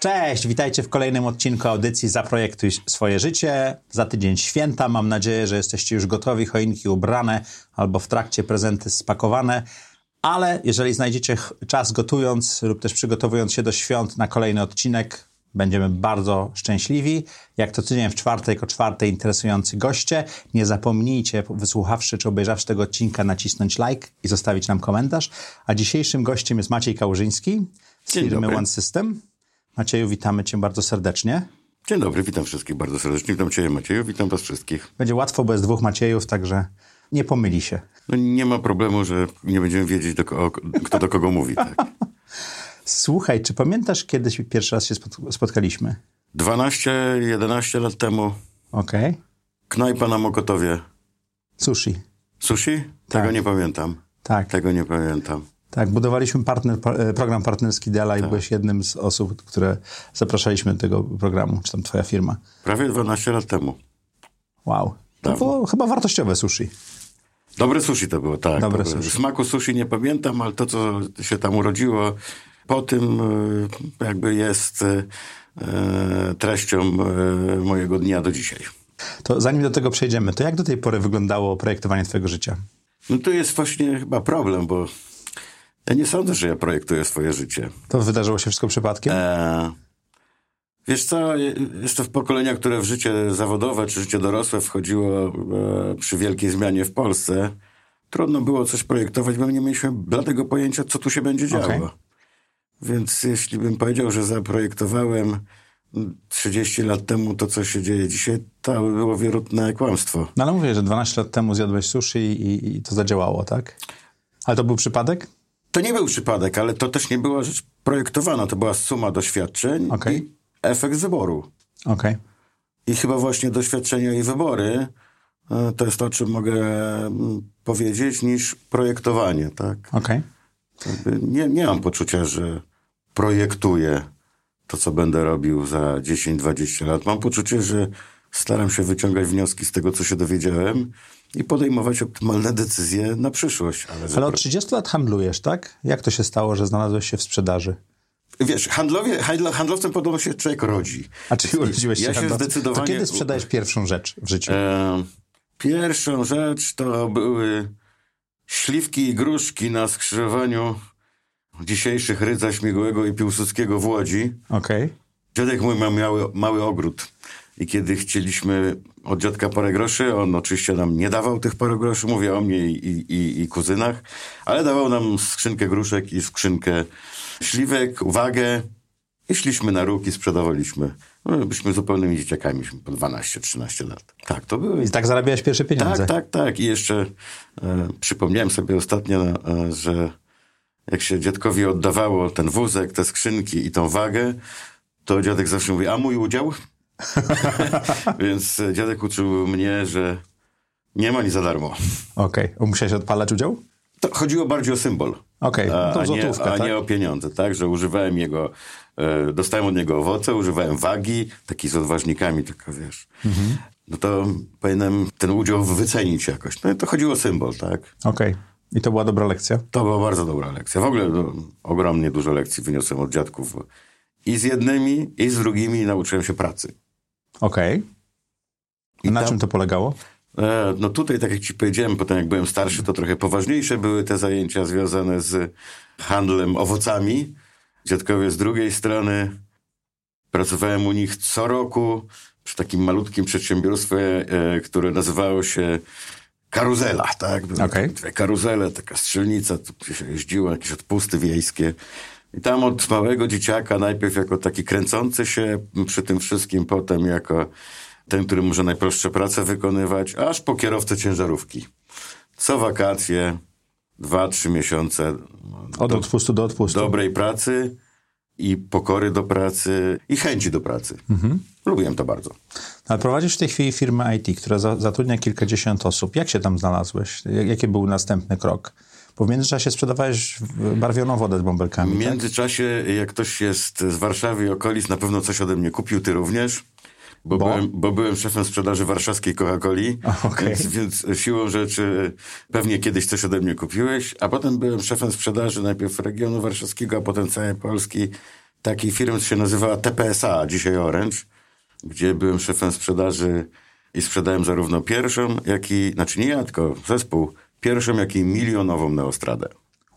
Cześć, witajcie w kolejnym odcinku audycji Zaprojektuj swoje życie. Za tydzień święta. Mam nadzieję, że jesteście już gotowi, choinki ubrane albo w trakcie prezenty spakowane. Ale jeżeli znajdziecie czas gotując lub też przygotowując się do świąt na kolejny odcinek, będziemy bardzo szczęśliwi. Jak to tydzień w czwartek o czwartej interesujący goście. Nie zapomnijcie, wysłuchawszy czy obejrzawszy tego odcinka, nacisnąć like i zostawić nam komentarz. A dzisiejszym gościem jest Maciej Kałużyński z firmy. One System. Macieju, witamy Cię bardzo serdecznie. Dzień dobry, witam wszystkich bardzo serdecznie. Witam Cię, Macieju, witam Was wszystkich. Będzie łatwo, bo jest dwóch Maciejów, także nie pomyli się. No, nie ma problemu, że nie będziemy wiedzieć, do kogo, kto do kogo mówi. Tak. Słuchaj, czy pamiętasz, kiedyś pierwszy raz się spot- spotkaliśmy? 12-11 lat temu Okej. knajpa na Mokotowie. Sushi. Sushi? Tak. Tego nie pamiętam. Tak, Tego nie pamiętam. Tak. Budowaliśmy partner, pa- e, program partnerski Dela i byłeś jednym z osób, które zapraszaliśmy do tego programu, czy tam twoja firma. Prawie 12 lat temu. Wow. To Dawno. było chyba wartościowe sushi. Dobre sushi to było, tak. Dobre to było. sushi. Smaku sushi nie pamiętam, ale to, co się tam urodziło, po tym e, jakby jest e, treścią mojego dnia do dzisiaj. To zanim do tego przejdziemy, to jak do tej pory wyglądało projektowanie twojego życia? No to jest właśnie chyba problem, bo ja nie sądzę, że ja projektuję swoje życie. To wydarzyło się wszystko przypadkiem? E, wiesz co, jeszcze w pokolenia, które w życie zawodowe czy życie dorosłe wchodziło e, przy wielkiej zmianie w Polsce, trudno było coś projektować, bo nie mieliśmy bladego pojęcia, co tu się będzie działo. Okej. Więc jeśli bym powiedział, że zaprojektowałem 30 lat temu to, co się dzieje dzisiaj, to by było wierutne kłamstwo. No ale mówię, że 12 lat temu zjadłeś sushi i, i to zadziałało, tak? Ale to był przypadek? To nie był przypadek, ale to też nie była rzecz projektowana. To była suma doświadczeń Okej. i efekt wyboru. Okej. I chyba właśnie doświadczenia i wybory e, to jest to, o czym mogę mm, powiedzieć, niż projektowanie. Tak? Okej. Jakby Nie, nie mam poczucia, że projektuję to, co będę robił za 10-20 lat. Mam poczucie, że staram się wyciągać wnioski z tego, co się dowiedziałem i podejmować optymalne decyzje na przyszłość. Ale, Ale od 30 lat handlujesz, tak? Jak to się stało, że znalazłeś się w sprzedaży? Wiesz, handlowie, handlo- handlowcem podobno się człowiek rodzi. A czy urodziłeś się Ja się handlowcem? zdecydowanie... To kiedy sprzedajesz pierwszą rzecz w życiu? E, pierwszą rzecz to były śliwki i gruszki na skrzyżowaniu dzisiejszych Rydza Śmigłego i Piłsudskiego w Łodzi. Okej. Dziadek mój ma mały, mały ogród. I kiedy chcieliśmy od dziadka parę groszy, on oczywiście nam nie dawał tych parę groszy, mówię o mnie i, i, i kuzynach, ale dawał nam skrzynkę gruszek i skrzynkę śliwek, uwagę i szliśmy na róg i sprzedawaliśmy. No, byliśmy zupełnymi dzieciakami, po 12-13 lat. Tak, to były... I tak zarabiałeś pierwsze pieniądze. Tak, tak, tak. I jeszcze e, przypomniałem sobie ostatnio, e, że jak się dziadkowi oddawało ten wózek, te skrzynki i tą wagę, to dziadek zawsze mówi, a mój udział? Więc e, dziadek uczył mnie, że nie ma nic za darmo. Okej. Musiałeś odpalać udział? To chodziło bardziej o symbol. Okej, no A, to a, nie, złotówka, a tak? nie o pieniądze, tak? Że używałem jego, e, dostałem od niego owoce, używałem wagi, taki z odważnikami, taka wiesz. Mhm. No to powinienem ten udział wycenić jakoś. No i to chodziło o symbol, tak? Okej. I to była dobra lekcja? To była bardzo dobra lekcja. W ogóle no, ogromnie dużo lekcji wyniosłem od dziadków. I z jednymi, i z drugimi nauczyłem się pracy. Okej. I A Na tam- czym to polegało? E, no tutaj, tak jak ci powiedziałem, potem jak byłem starszy, to trochę poważniejsze były te zajęcia związane z handlem owocami. Dziadkowie z drugiej strony. Pracowałem u nich co roku przy takim malutkim przedsiębiorstwie, e, które nazywało się Karuzela, tak? Były Okej. Dwie karuzele, taka strzelnica, tu się jeździło, jakieś odpusty wiejskie. I tam od małego dzieciaka, najpierw jako taki kręcący się przy tym wszystkim, potem jako ten, który może najprostsze prace wykonywać, aż po kierowcę ciężarówki. Co wakacje, dwa, trzy miesiące no, Od do- odpustu do odpustu. dobrej pracy i pokory do pracy, i chęci do pracy. Lubiłem to bardzo. Ale prowadzisz w tej chwili firmę IT, która za, zatrudnia kilkadziesiąt osób. Jak się tam znalazłeś? Jak- Jaki był następny krok? Bo w międzyczasie sprzedawałeś barwioną wodę z bąbelkami, W tak? międzyczasie, jak ktoś jest z Warszawy i okolic, na pewno coś ode mnie kupił, ty również. Bo, Bo? Byłem, bo byłem szefem sprzedaży warszawskiej Coca-Coli, okej. więc, więc siłą rzeczy pewnie kiedyś coś ode mnie kupiłeś, a potem byłem szefem sprzedaży najpierw regionu warszawskiego, a potem całej Polski takiej firmy, co się nazywała TPSA, dzisiaj Orange, gdzie byłem szefem sprzedaży i sprzedałem zarówno pierwszą, jak i, znaczy nie ja, tylko zespół, pierwszą, jak i milionową Neostradę.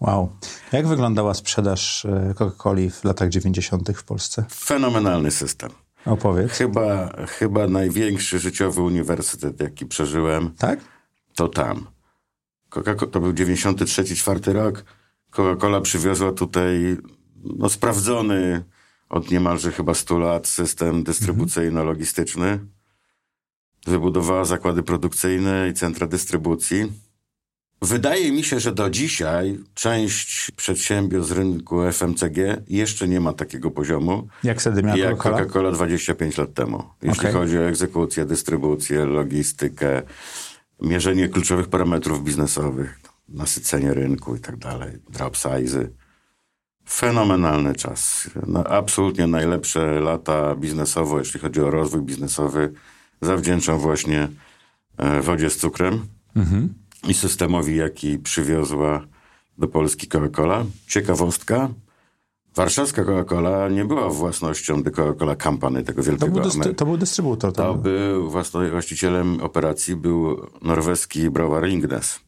Wow. Jak wyglądała sprzedaż e, Coca-Coli w latach 90. w Polsce? Fenomenalny system. Opowiedz. Chyba, chyba największy życiowy uniwersytet, jaki przeżyłem, Tak? to tam. Coca- to był 93-4 rok. Coca-Cola przywiozła tutaj no, sprawdzony od niemalże chyba 100 lat system dystrybucyjno-logistyczny. Wybudowała zakłady produkcyjne i centra dystrybucji. Wydaje mi się, że do dzisiaj część przedsiębiorstw rynku FMCG jeszcze nie ma takiego poziomu Jak wtedy miała jak Coca-Cola? Coca-Cola 25 lat temu. Jeśli Okej. chodzi o egzekucję, dystrybucję, logistykę, mierzenie kluczowych parametrów biznesowych, nasycenie rynku i tak dalej, drop size. Fenomenalny czas. No, absolutnie najlepsze lata biznesowo, jeśli chodzi o rozwój biznesowy, zawdzięczam właśnie e, wodzie z cukrem i systemowi, jaki przywiozła do Polski Coca-Cola. Ciekawostka, warszawska Coca-Cola nie była własnością The Coca-Cola Company, tego To wielkiego był, Amery- dystry- to był dystrybutor. To to był. był własno- właścicielem operacji był norweski browar Ringnes.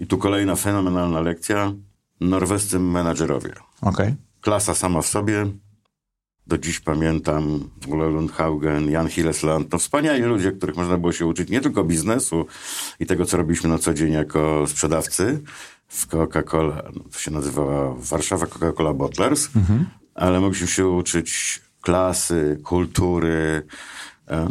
I tu kolejna fenomenalna lekcja. Norwescy menadżerowie. Okej. Klasa sama w sobie. Do dziś pamiętam Ulla Lundhaugen, Jan Hillesland. To wspaniali ludzie, których można było się uczyć nie tylko biznesu i tego, co robiliśmy na co dzień jako sprzedawcy w Coca-Cola. No, to się nazywała Warszawa Coca-Cola Bottlers. Ale mogliśmy się uczyć klasy, kultury,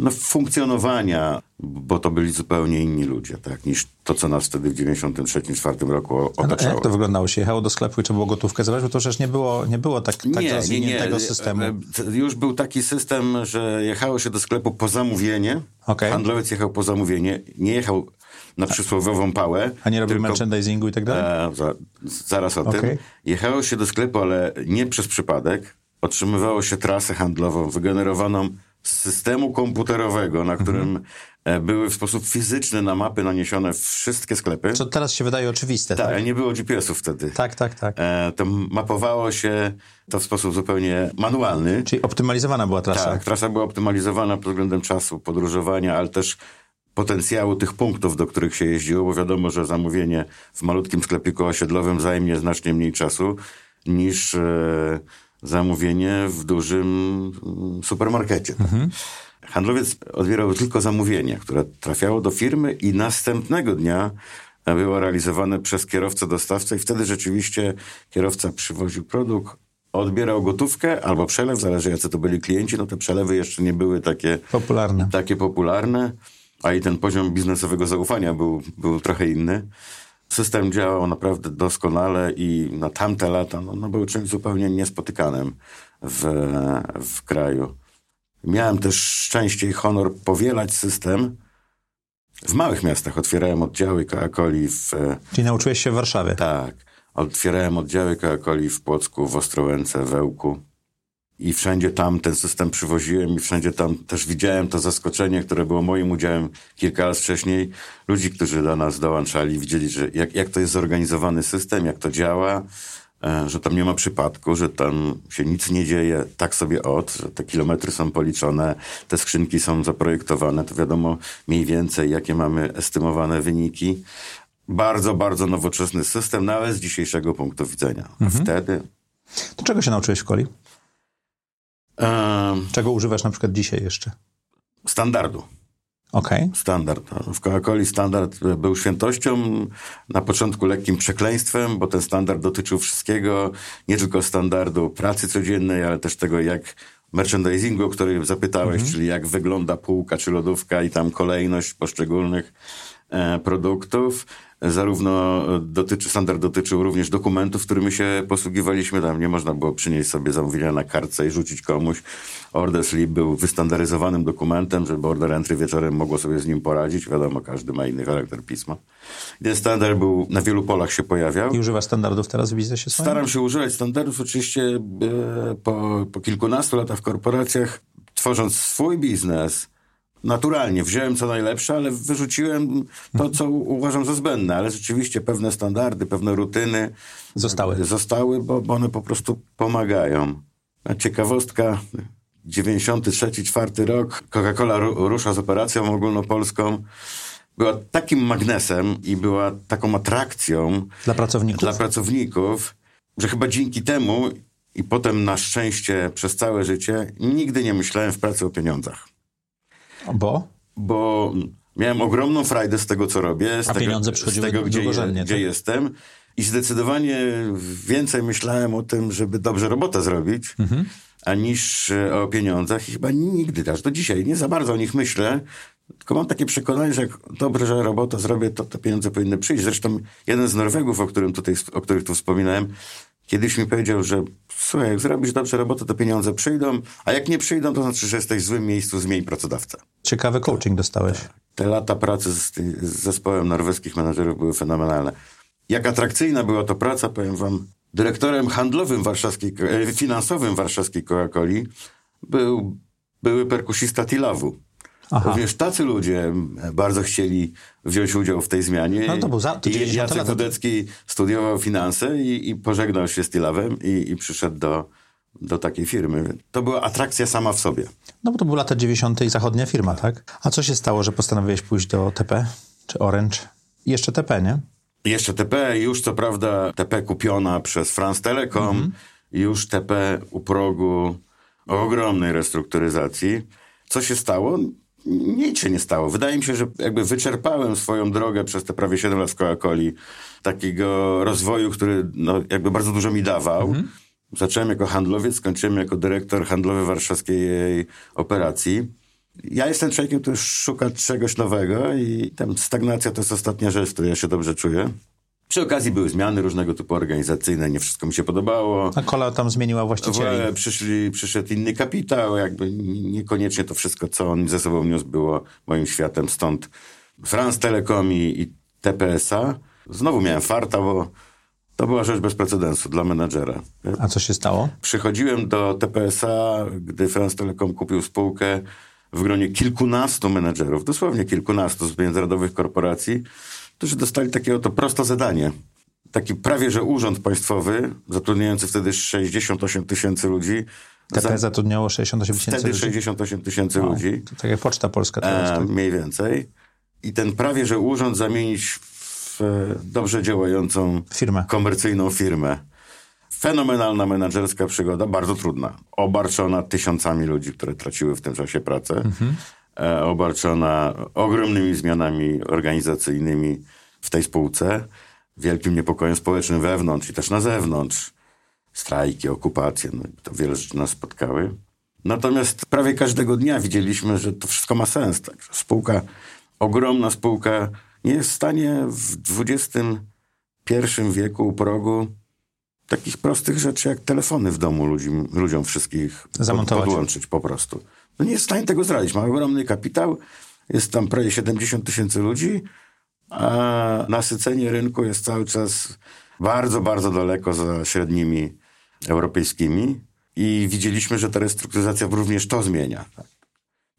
no, funkcjonowania, bo to byli zupełnie inni ludzie, tak, niż to, co nas wtedy w 93-4 roku A no, otaczało. jak to wyglądało? Się jechało do sklepu i trzeba było gotówkę zabrać? Bo to przecież nie było, nie było tak, tak rozwiniętego systemu. E, e, Już był taki system, że jechało się do sklepu po zamówienie. Okej. Handlowiec jechał po zamówienie, nie jechał na przysłowiową pałę. A nie robił merchandisingu i tak dalej? E, za, zaraz o Okej. tym. Jechało się do sklepu, ale nie przez przypadek. Otrzymywało się trasę handlową wygenerowaną z systemu komputerowego, na którym e, były w sposób fizyczny na mapy naniesione wszystkie sklepy. Co teraz się wydaje oczywiste, tak? Tak, nie było GPS-ów wtedy. Tak, tak, tak. E, to mapowało się to w sposób zupełnie manualny. Czyli optymalizowana była trasa. Tak, trasa była optymalizowana pod względem czasu podróżowania, ale też potencjału tych punktów, do których się jeździło, bo wiadomo, że zamówienie w malutkim sklepiku osiedlowym zajmie znacznie mniej czasu niż e, zamówienie w dużym mm, supermarkecie. Tak? Handlowiec odbierał tylko zamówienie, które trafiało do firmy i następnego dnia było realizowane przez kierowcę dostawcę i wtedy rzeczywiście kierowca przywoził produkt, odbierał gotówkę albo przelew, zależy jacy to byli klienci, no te przelewy jeszcze nie były takie Popularne. takie popularne, a i ten poziom biznesowego zaufania był, był trochę inny. System działał naprawdę doskonale i na tamte lata no, no był czymś zupełnie niespotykanym w, w kraju. Miałem też szczęście i honor powielać system. W małych miastach otwierałem oddziały Coca-Coli w, Czyli nauczyłeś się w Warszawie. tak. Otwierałem oddziały Coca-Coli w Płocku, w Ostrołęce, w Ełku. I wszędzie tam ten system przywoziłem i wszędzie tam też widziałem to zaskoczenie, które było moim udziałem kilka lat wcześniej. Ludzi, którzy do nas dołączali, widzieli, że jak, jak to jest zorganizowany system, jak to działa, e, że tam nie ma przypadku, że tam się nic nie dzieje tak sobie od, że te kilometry są policzone, te skrzynki są zaprojektowane, to wiadomo mniej więcej, jakie mamy estymowane wyniki. Bardzo, bardzo nowoczesny system, nawet z dzisiejszego punktu widzenia. A Wtedy... To czego się nauczyłeś w Coli? Czego używasz na przykład dzisiaj jeszcze? standardu. Okej. Standard. W Coca-Coli standard był świętością, na początku lekkim przekleństwem, bo ten standard dotyczył wszystkiego, nie tylko standardu pracy codziennej, ale też tego, jak merchandisingu, o który zapytałeś, czyli jak wygląda półka czy lodówka i tam kolejność poszczególnych e, produktów. Zarówno dotyczy, standard dotyczył również dokumentów, którymi się posługiwaliśmy. Tam nie można było przynieść sobie zamówienia na kartce i rzucić komuś. Order slip był wystandaryzowanym dokumentem, żeby order entry wieczorem mogło sobie z nim poradzić. Wiadomo, każdy ma inny charakter pisma. I ten standard był, na wielu polach się pojawiał. I używa standardów teraz w biznesie swoim? Staram się używać standardów oczywiście e, po, po kilkunastu latach w korporacjach, tworząc swój biznes, naturalnie wziąłem co najlepsze, ale wyrzuciłem to, co uważam za zbędne. Ale rzeczywiście pewne standardy, pewne rutyny Zostały. zostały, bo, bo one po prostu pomagają. A ciekawostka, 93, 4 rok, Coca-Cola ru- rusza z operacją ogólnopolską. Była takim magnesem i była taką atrakcją Dla pracowników? dla pracowników, że chyba dzięki temu i potem na szczęście przez całe życie nigdy nie myślałem w pracy o pieniądzach Bo? bo miałem ogromną frajdę z tego, co robię, z A tego, pieniądze z przychodziły tego gdzie, tak? jestem. I zdecydowanie więcej myślałem o tym, żeby dobrze robotę zrobić, Mhm. a niż e, o pieniądzach. I chyba nigdy, aż do dzisiaj, nie za bardzo o nich myślę. Tylko mam takie przekonanie, że jak dobrze robotę zrobię, to te pieniądze powinny przyjść. Zresztą jeden z Norwegów, o, którym tutaj, o których tu wspominałem, kiedyś mi powiedział, że słuchaj, jak zrobisz dobrze robotę, to pieniądze przyjdą, a jak nie przyjdą, to znaczy, że jesteś w złym miejscu, zmień pracodawcę. Ciekawy coaching dostałeś. Te lata pracy z, z zespołem norweskich menadżerów były fenomenalne. Jak atrakcyjna była to praca, powiem wam, dyrektorem handlowym warszawskiej, e, finansowym warszawskiej Coca-Coli był były perkusista Tilawu. Aha. Również tacy ludzie bardzo chcieli wziąć udział w tej zmianie. No to był za- to I 90 Jacek. Wodecki studiował finanse i, i pożegnał się z Tilawem i, i przyszedł do, do takiej firmy. To była atrakcja sama w sobie. No bo to były lata 90. i zachodnia firma, tak? A co się stało, że postanowiłeś pójść do TP czy Orange? Jeszcze TP, nie? Jeszcze TP, już co prawda TP kupiona przez France Telecom, już TP u progu ogromnej restrukturyzacji. Co się stało? Nic się nie stało. Wydaje mi się, że jakby wyczerpałem swoją drogę przez te prawie 7 lat w Coca-Coli takiego rozwoju, który no, jakby bardzo dużo mi dawał. Zacząłem jako handlowiec, skończyłem jako dyrektor handlowy warszawskiej jej operacji. Ja jestem człowiekiem, który szuka czegoś nowego i tam stagnacja to jest ostatnia rzecz, w której ja się dobrze czuję. Przy okazji były zmiany różnego typu organizacyjne, nie wszystko mi się podobało. A Kola tam zmieniła właścicieli. W- Przyszli, przyszedł inny kapitał, jakby niekoniecznie to wszystko, co on ze sobą niósł, było moim światem. Stąd France Telecom i, i TPSA. Znowu miałem farta, bo to była rzecz bez precedensu dla menadżera. A co się stało? Przychodziłem do TPSA, gdy France Telecom kupił spółkę w gronie kilkunastu menedżerów, dosłownie kilkunastu z międzynarodowych korporacji, którzy dostali takie oto proste zadanie. Taki prawie że urząd państwowy, zatrudniający wtedy 68 tysięcy ludzi. TP zatrudniało 68 tysięcy Wtedy ludzi. 68 tysięcy ludzi, To tak jak Poczta Polska teraz. e, tak? mniej więcej. I ten prawie że urząd zamienić w dobrze działającą Firmę. komercyjną firmę. Fenomenalna menedżerska przygoda, bardzo trudna. Obarczona tysiącami ludzi, które traciły w tym czasie pracę. E, obarczona ogromnymi zmianami organizacyjnymi w tej spółce. Wielkim niepokojem społecznym wewnątrz i też na zewnątrz. Strajki, okupacje, no, to wiele rzeczy nas spotkały. Natomiast prawie każdego dnia widzieliśmy, że to wszystko ma sens. Tak? Spółka, ogromna spółka, nie jest w stanie w XXI wieku u progu takich prostych rzeczy jak telefony w domu ludziom, ludziom wszystkich Zamontować. podłączyć po prostu. No nie jest w stanie tego zrobić. Ma ogromny kapitał, jest tam prawie 70 tysięcy ludzi, a nasycenie rynku jest cały czas bardzo, bardzo daleko za średnimi europejskimi i widzieliśmy, że ta restrukturyzacja również to zmienia. Tak?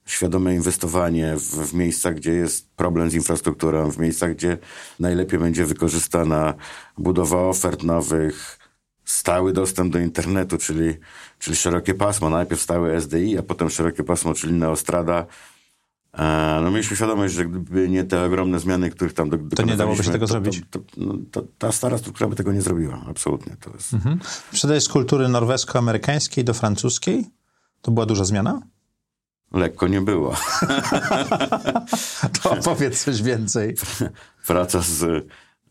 Świadome inwestowanie w, w miejscach, gdzie jest problem z infrastrukturą, w miejscach, gdzie najlepiej będzie wykorzystana budowa ofert nowych, stały dostęp do internetu, czyli, czyli szerokie pasmo. Najpierw stały SDI, a potem szerokie pasmo, czyli Neostrada. E, No mieliśmy świadomość, że gdyby nie te ogromne zmiany, których tam do, To nie dałoby się tego to, zrobić. To, to, no, to, ta stara struktura by tego nie zrobiła, absolutnie. To jest... Mhm. Przeszedłeś z kultury norwesko-amerykańskiej do francuskiej? To była duża zmiana? Lekko nie było. To opowiedz coś więcej. Praca z...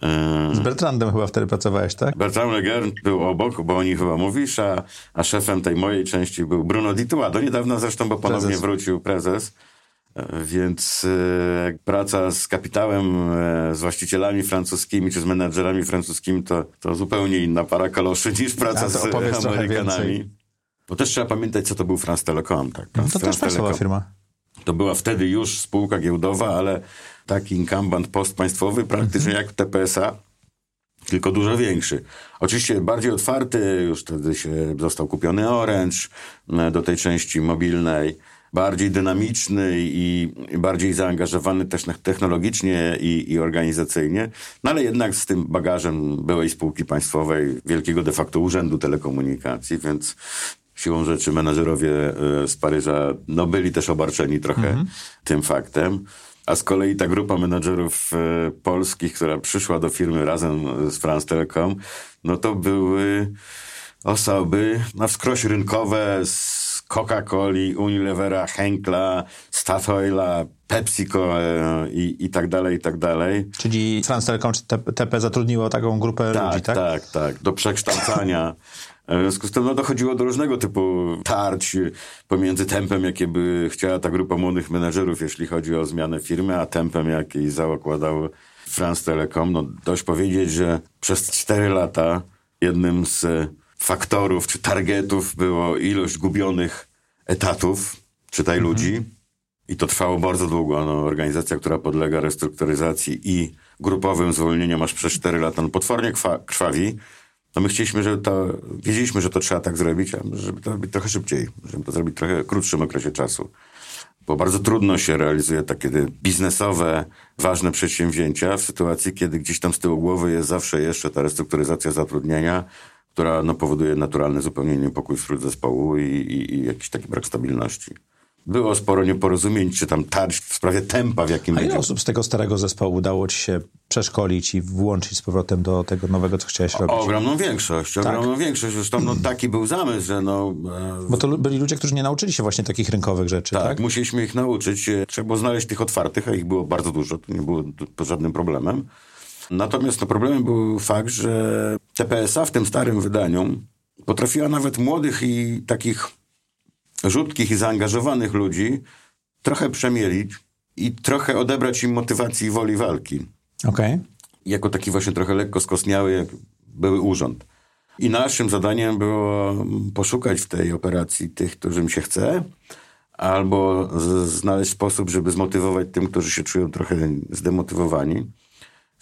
e, Z Bertrandem chyba wtedy pracowałeś, tak? Bertrand Leger był obok, bo o nim chyba mówisz, a, a szefem tej mojej części był Bruno Ditua. Do niedawna zresztą, bo ponownie Prezes. wrócił prezes. E, Więc e, praca z kapitałem, e, z właścicielami francuskimi czy z menadżerami francuskimi to, to zupełnie inna para kaloszy niż praca z Amerykanami. Bo też trzeba pamiętać, co to był France Telecom. Tak? No to France też Telecom. firma. To była wtedy już spółka giełdowa, ale taki incumbent postpaństwowy, praktycznie jak TPSA, tylko dużo większy. Oczywiście bardziej otwarty, już wtedy się został kupiony Orange do tej części mobilnej, bardziej dynamiczny i, bardziej zaangażowany też technologicznie i, i organizacyjnie, no ale jednak z tym bagażem byłej spółki państwowej, wielkiego de facto urzędu telekomunikacji, więc siłą rzeczy menadżerowie e, z Paryża no, byli też obarczeni trochę tym faktem. A z kolei ta grupa menadżerów e, polskich, która przyszła do firmy razem z France Telecom, no to były osoby na wskroś rynkowe z Coca-Coli, Unilevera, Henkla, Statoila, PepsiCo e, i, i tak dalej, i tak dalej. Czyli France Telecom czy TP zatrudniło taką grupę Tak, ludzi, tak? tak, tak, do przekształcania. W związku z tym no, dochodziło do różnego typu tarć pomiędzy tempem, jakie by chciała ta grupa młodych menedżerów, jeśli chodzi o zmianę firmy, a tempem, jaki zakładał France Telecom. No, dość powiedzieć, że przez 4 lata jednym z faktorów czy targetów było ilość gubionych etatów, czytaj ludzi. I to trwało bardzo długo. No, organizacja, która podlega restrukturyzacji i grupowym zwolnieniom aż przez 4 lata, no, potwornie krwa, krwawi. No my chcieliśmy, żeby to, wiedzieliśmy, że to trzeba tak zrobić, żeby to robić trochę szybciej, żeby to zrobić w trochę krótszym okresie czasu. Bo bardzo trudno się realizuje takie biznesowe, ważne przedsięwzięcia w sytuacji, kiedy gdzieś tam z tyłu głowy jest zawsze jeszcze ta restrukturyzacja zatrudnienia, która no, powoduje naturalny zupełnie niepokój wśród zespołu i, i, i jakiś taki brak stabilności. Było sporo nieporozumień, czy tam tarć w sprawie tempa, w jakim A ile osób z tego starego zespołu udało ci się przeszkolić i włączyć z powrotem do tego nowego, co chciałeś robić? Ogromną większość, ogromną większość. Zresztą no, taki był zamysł, że no, e, Bo to byli ludzie, którzy nie nauczyli się właśnie takich rynkowych rzeczy, tak? Tak, musieliśmy ich nauczyć. E, Trzeba było znaleźć tych otwartych, a ich było bardzo dużo. To nie było to żadnym problemem. Natomiast no, problemem był fakt, że TPSA w tym starym wydaniu potrafiła nawet młodych i takich rzutkich i zaangażowanych ludzi trochę przemielić i trochę odebrać im motywacji i woli walki Okej. jako taki właśnie trochę lekko skostniały, jak były urząd. I naszym zadaniem było poszukać w tej operacji tych, którym się chce, albo znaleźć sposób, żeby zmotywować tym, którzy się czują trochę zdemotywowani.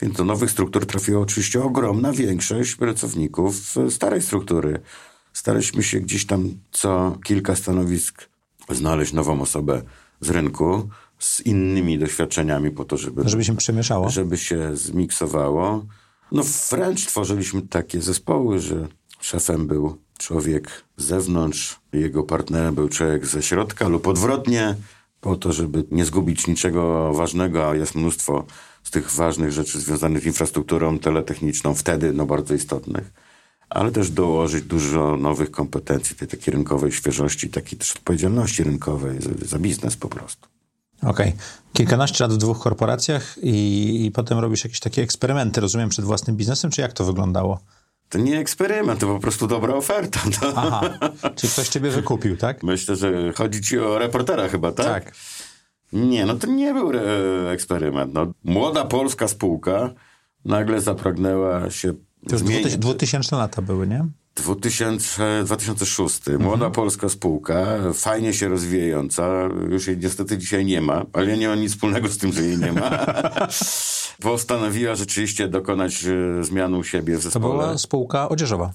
Więc do nowych struktur trafiła oczywiście ogromna większość pracowników starej struktury. Staraliśmy się gdzieś tam co kilka stanowisk znaleźć nową osobę z rynku z innymi doświadczeniami po to, żeby Żeby się przemieszało. żeby się zmiksowało. No wręcz tworzyliśmy takie zespoły, że szefem był człowiek z zewnątrz, jego partnerem był człowiek ze środka lub odwrotnie, po to, żeby nie zgubić niczego ważnego, a jest mnóstwo z tych ważnych rzeczy związanych z infrastrukturą teletechniczną, wtedy no bardzo istotnych, ale też dołożyć dużo nowych kompetencji, tej takiej rynkowej świeżości, takiej też odpowiedzialności rynkowej za, za biznes po prostu. Okej. Kilkanaście lat w dwóch korporacjach i, i potem robisz jakieś takie eksperymenty, rozumiem, przed własnym biznesem, czy jak to wyglądało? To nie eksperyment, to po prostu dobra oferta. No. Aha, czyli ktoś ciebie wykupił, tak? Myślę, że chodzi ci o reportera chyba, tak? Tak. Nie, no to nie był re- eksperyment. No, młoda polska spółka nagle zapragnęła się To już zmienić. 2000 lata były, nie? 2000, 2006. Młoda polska spółka, fajnie się rozwijająca. Już jej niestety dzisiaj nie ma, ale ja nie mam nic wspólnego z tym, że jej nie ma. Postanowiła rzeczywiście dokonać e, zmiany u siebie w To zespole. była spółka odzieżowa.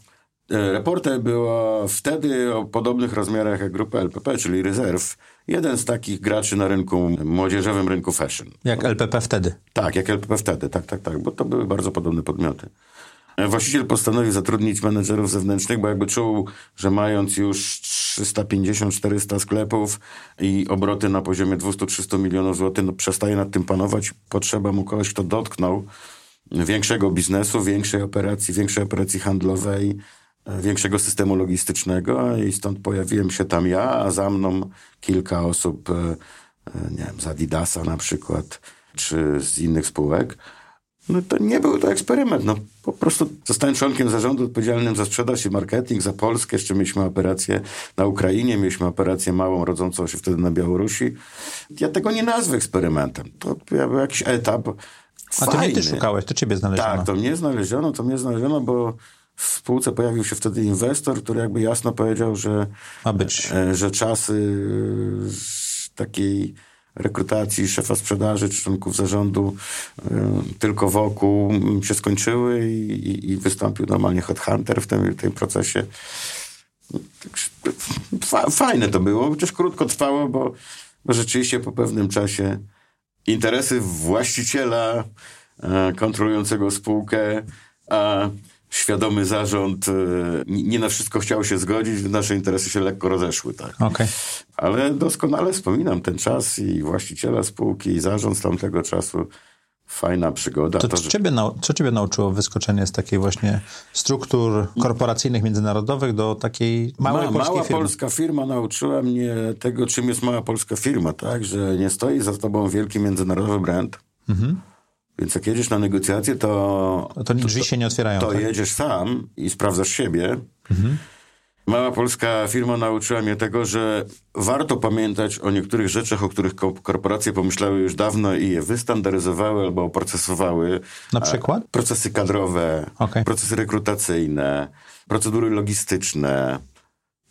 E, Reporter było wtedy o podobnych rozmiarach jak grupa LPP, czyli Rezerw. Jeden z takich graczy na rynku, młodzieżowym rynku fashion. Jak LPP wtedy. Tak, jak LPP wtedy, tak, tak, tak, bo to były bardzo podobne podmioty. Właściciel postanowił zatrudnić menedżerów zewnętrznych, bo jakby czuł, że mając już 350-400 sklepów i obroty na poziomie 200-300 milionów złotych, no przestaje nad tym panować. Potrzeba mu kogoś, kto dotknął większego biznesu, większej operacji, większej operacji handlowej, e, większego systemu logistycznego i stąd pojawiłem się tam ja, a za mną kilka osób, e, e, nie wiem, z Adidasa na przykład, czy z innych spółek. No to nie był to eksperyment. No, po prostu zostałem członkiem zarządu odpowiedzialnym za sprzedaż i marketing, za Polskę. Jeszcze mieliśmy operację na Ukrainie, mieliśmy operację małą, rodzącą się wtedy na Białorusi. Ja tego nie nazwę eksperymentem. To był jakiś etap. A to nie fajny. ty szukałeś, to ciebie znaleziono. Tak, to mnie znaleziono, to mnie znaleziono, bo w spółce pojawił się wtedy inwestor, który jakby jasno powiedział, że, Ma być. e, że czasy takiej rekrutacji szefa sprzedaży czy członków zarządu e, tylko wokół m, się skończyły i, i, wystąpił normalnie headhunter w tym, tym procesie. Fajne to było, chociaż krótko trwało, bo, bo rzeczywiście po pewnym czasie interesy właściciela e, kontrolującego spółkę, a świadomy zarząd e, nie na wszystko chciał się zgodzić, nasze interesy się lekko rozeszły. Tak. Okej. Ale doskonale wspominam ten czas i właściciela spółki, i zarząd z tamtego czasu. Fajna przygoda. To, To, co, że- ciebie co ciebie nauczyło wyskoczenie z takiej właśnie struktur korporacyjnych, międzynarodowych do takiej małej Ma, polskiej mała firmy? polska firma nauczyła mnie tego, czym jest mała polska firma, tak? Że nie stoi za tobą wielki międzynarodowy brand. Więc jak jedziesz na negocjacje, to, No To drzwi się nie otwierają. to tak? jedziesz sam i sprawdzasz siebie. Mała polska firma nauczyła mnie tego, że warto pamiętać o niektórych rzeczach, o których ko- korporacje pomyślały już dawno i je wystandaryzowały albo oprocesowały. Na przykład? Procesy kadrowe, Okej. procesy rekrutacyjne, procedury logistyczne,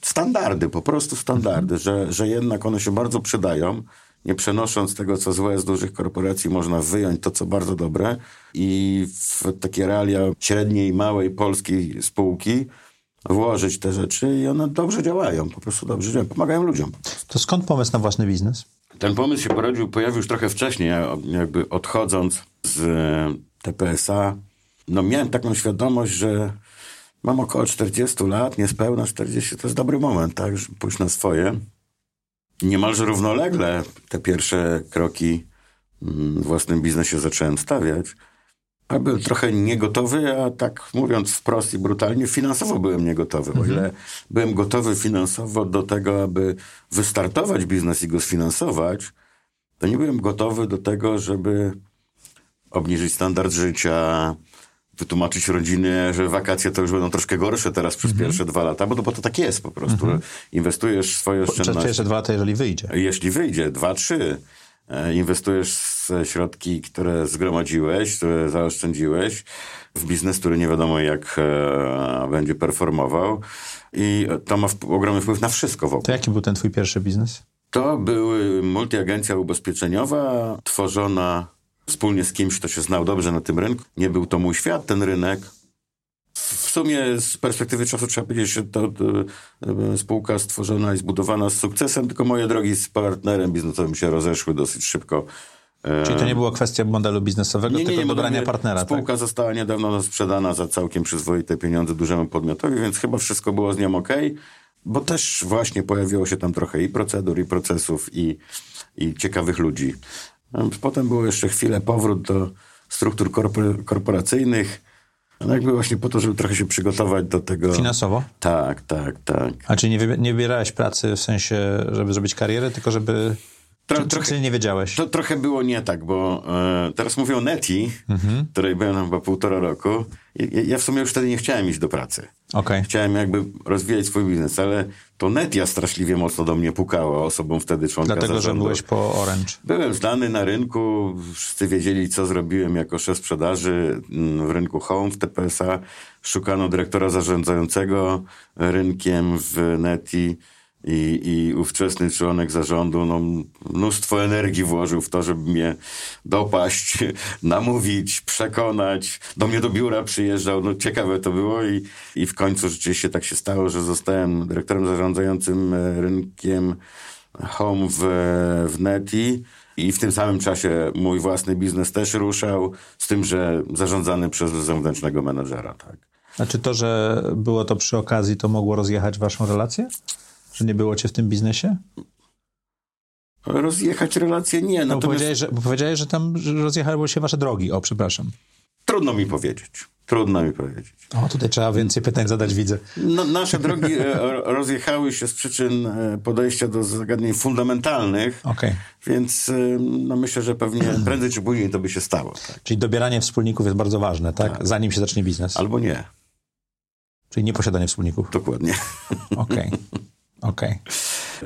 standardy, po prostu standardy, że, że jednak one się bardzo przydają. Nie przenosząc tego, co złe z dużych korporacji, można wyjąć to, co bardzo dobre i w takie realia średniej, małej polskiej spółki włożyć te rzeczy i one dobrze działają, po prostu dobrze działają, pomagają ludziom. To skąd pomysł na własny biznes? Ten pomysł się pojawił, pojawił już trochę wcześniej, ja jakby odchodząc z e, TPSA. No miałem taką świadomość, że mam około 40 lat, niespełna 40, to jest dobry moment, tak, żeby pójść na swoje. Niemalże równolegle te pierwsze kroki mm, w własnym biznesie zacząłem stawiać. A byłem trochę niegotowy, a tak mówiąc wprost i brutalnie, finansowo byłem niegotowy. O ile byłem gotowy finansowo do tego, aby wystartować biznes i go sfinansować, to nie byłem gotowy do tego, żeby obniżyć standard życia, wytłumaczyć rodzinie, że wakacje to już będą troszkę gorsze teraz przez pierwsze dwa lata, bo to, bo to tak jest po prostu. Inwestujesz swoje oszczędności. jeszcze dwa lata, jeżeli wyjdzie. Jeśli wyjdzie, dwa, trzy, e, inwestujesz środki, które zgromadziłeś, które zaoszczędziłeś w biznes, który nie wiadomo jak e, będzie performował i to ma wp- ogromny wpływ na wszystko wokół. To jaki był ten twój pierwszy biznes? To były multiagencja ubezpieczeniowa, tworzona wspólnie z kimś, kto się znał dobrze na tym rynku. Nie był to mój świat, ten rynek. W sumie z perspektywy czasu trzeba powiedzieć, że to, to e, spółka stworzona i zbudowana z sukcesem, tylko moje drogi z partnerem biznesowym się rozeszły dosyć szybko. E, Czyli to nie była kwestia modelu biznesowego, tylko dobrania modernie partnera, tak? Spółka została niedawno sprzedana za całkiem przyzwoite pieniądze dużemu podmiotowi, więc chyba wszystko było z nią ok, bo też właśnie pojawiło się tam trochę i procedur, i procesów, i, i ciekawych ludzi. Potem było jeszcze chwilę powrót do struktur korpor- korporacyjnych, no jakby właśnie po to, żeby trochę się przygotować do tego. Finansowo? Tak, tak, tak. A czyli nie, wybi- nie wybierałeś pracy w sensie, żeby zrobić karierę, tylko żeby... Tro- czy, trochę- czy nie wiedziałeś? To trochę było nie tak, bo e, teraz mówię o Neti, Mhm. której byłem chyba półtora roku. Ja, ja w sumie już wtedy nie chciałem iść do pracy. Okej. Chciałem jakby rozwijać swój biznes, ale to Netia straszliwie mocno do mnie pukała osobą wtedy członka Dlatego, że zarządu. byłeś po Orange. Byłem znany na rynku, wszyscy wiedzieli, co zrobiłem jako szef sprzedaży mm, w rynku Home w TPSA. Szukano dyrektora zarządzającego rynkiem w Neti i, i ówczesny członek zarządu no, mnóstwo energii włożył w to, żeby mnie dopaść, namówić, przekonać. Do mnie do biura przyjeżdżał, no ciekawe to było i, i w końcu rzeczywiście tak się stało, że zostałem dyrektorem zarządzającym e, rynkiem Home w, w Neti i w tym samym czasie mój własny biznes też ruszał, z tym, że zarządzany przez zewnętrznego menedżera, tak. Znaczy to, że było to przy okazji, to mogło rozjechać waszą relację? Że nie było cię w tym biznesie? Rozjechać relacje nie, No, bo natomiast powiedziałeś, że, bo powiedziałeś, że tam rozjechały się wasze drogi. O, przepraszam. trudno mi powiedzieć. Trudno mi powiedzieć. O, tutaj trzeba więcej pytań zadać, widzę. No, nasze drogi e, rozjechały się z przyczyn e, podejścia do zagadnień fundamentalnych, Okej. więc e, no, myślę, że pewnie prędzej czy później to by się stało. Tak? Czyli dobieranie wspólników jest bardzo ważne, tak? Zanim się zacznie biznes. Albo nie, Czyli nie posiadanie wspólników. dokładnie. Okej. Okej.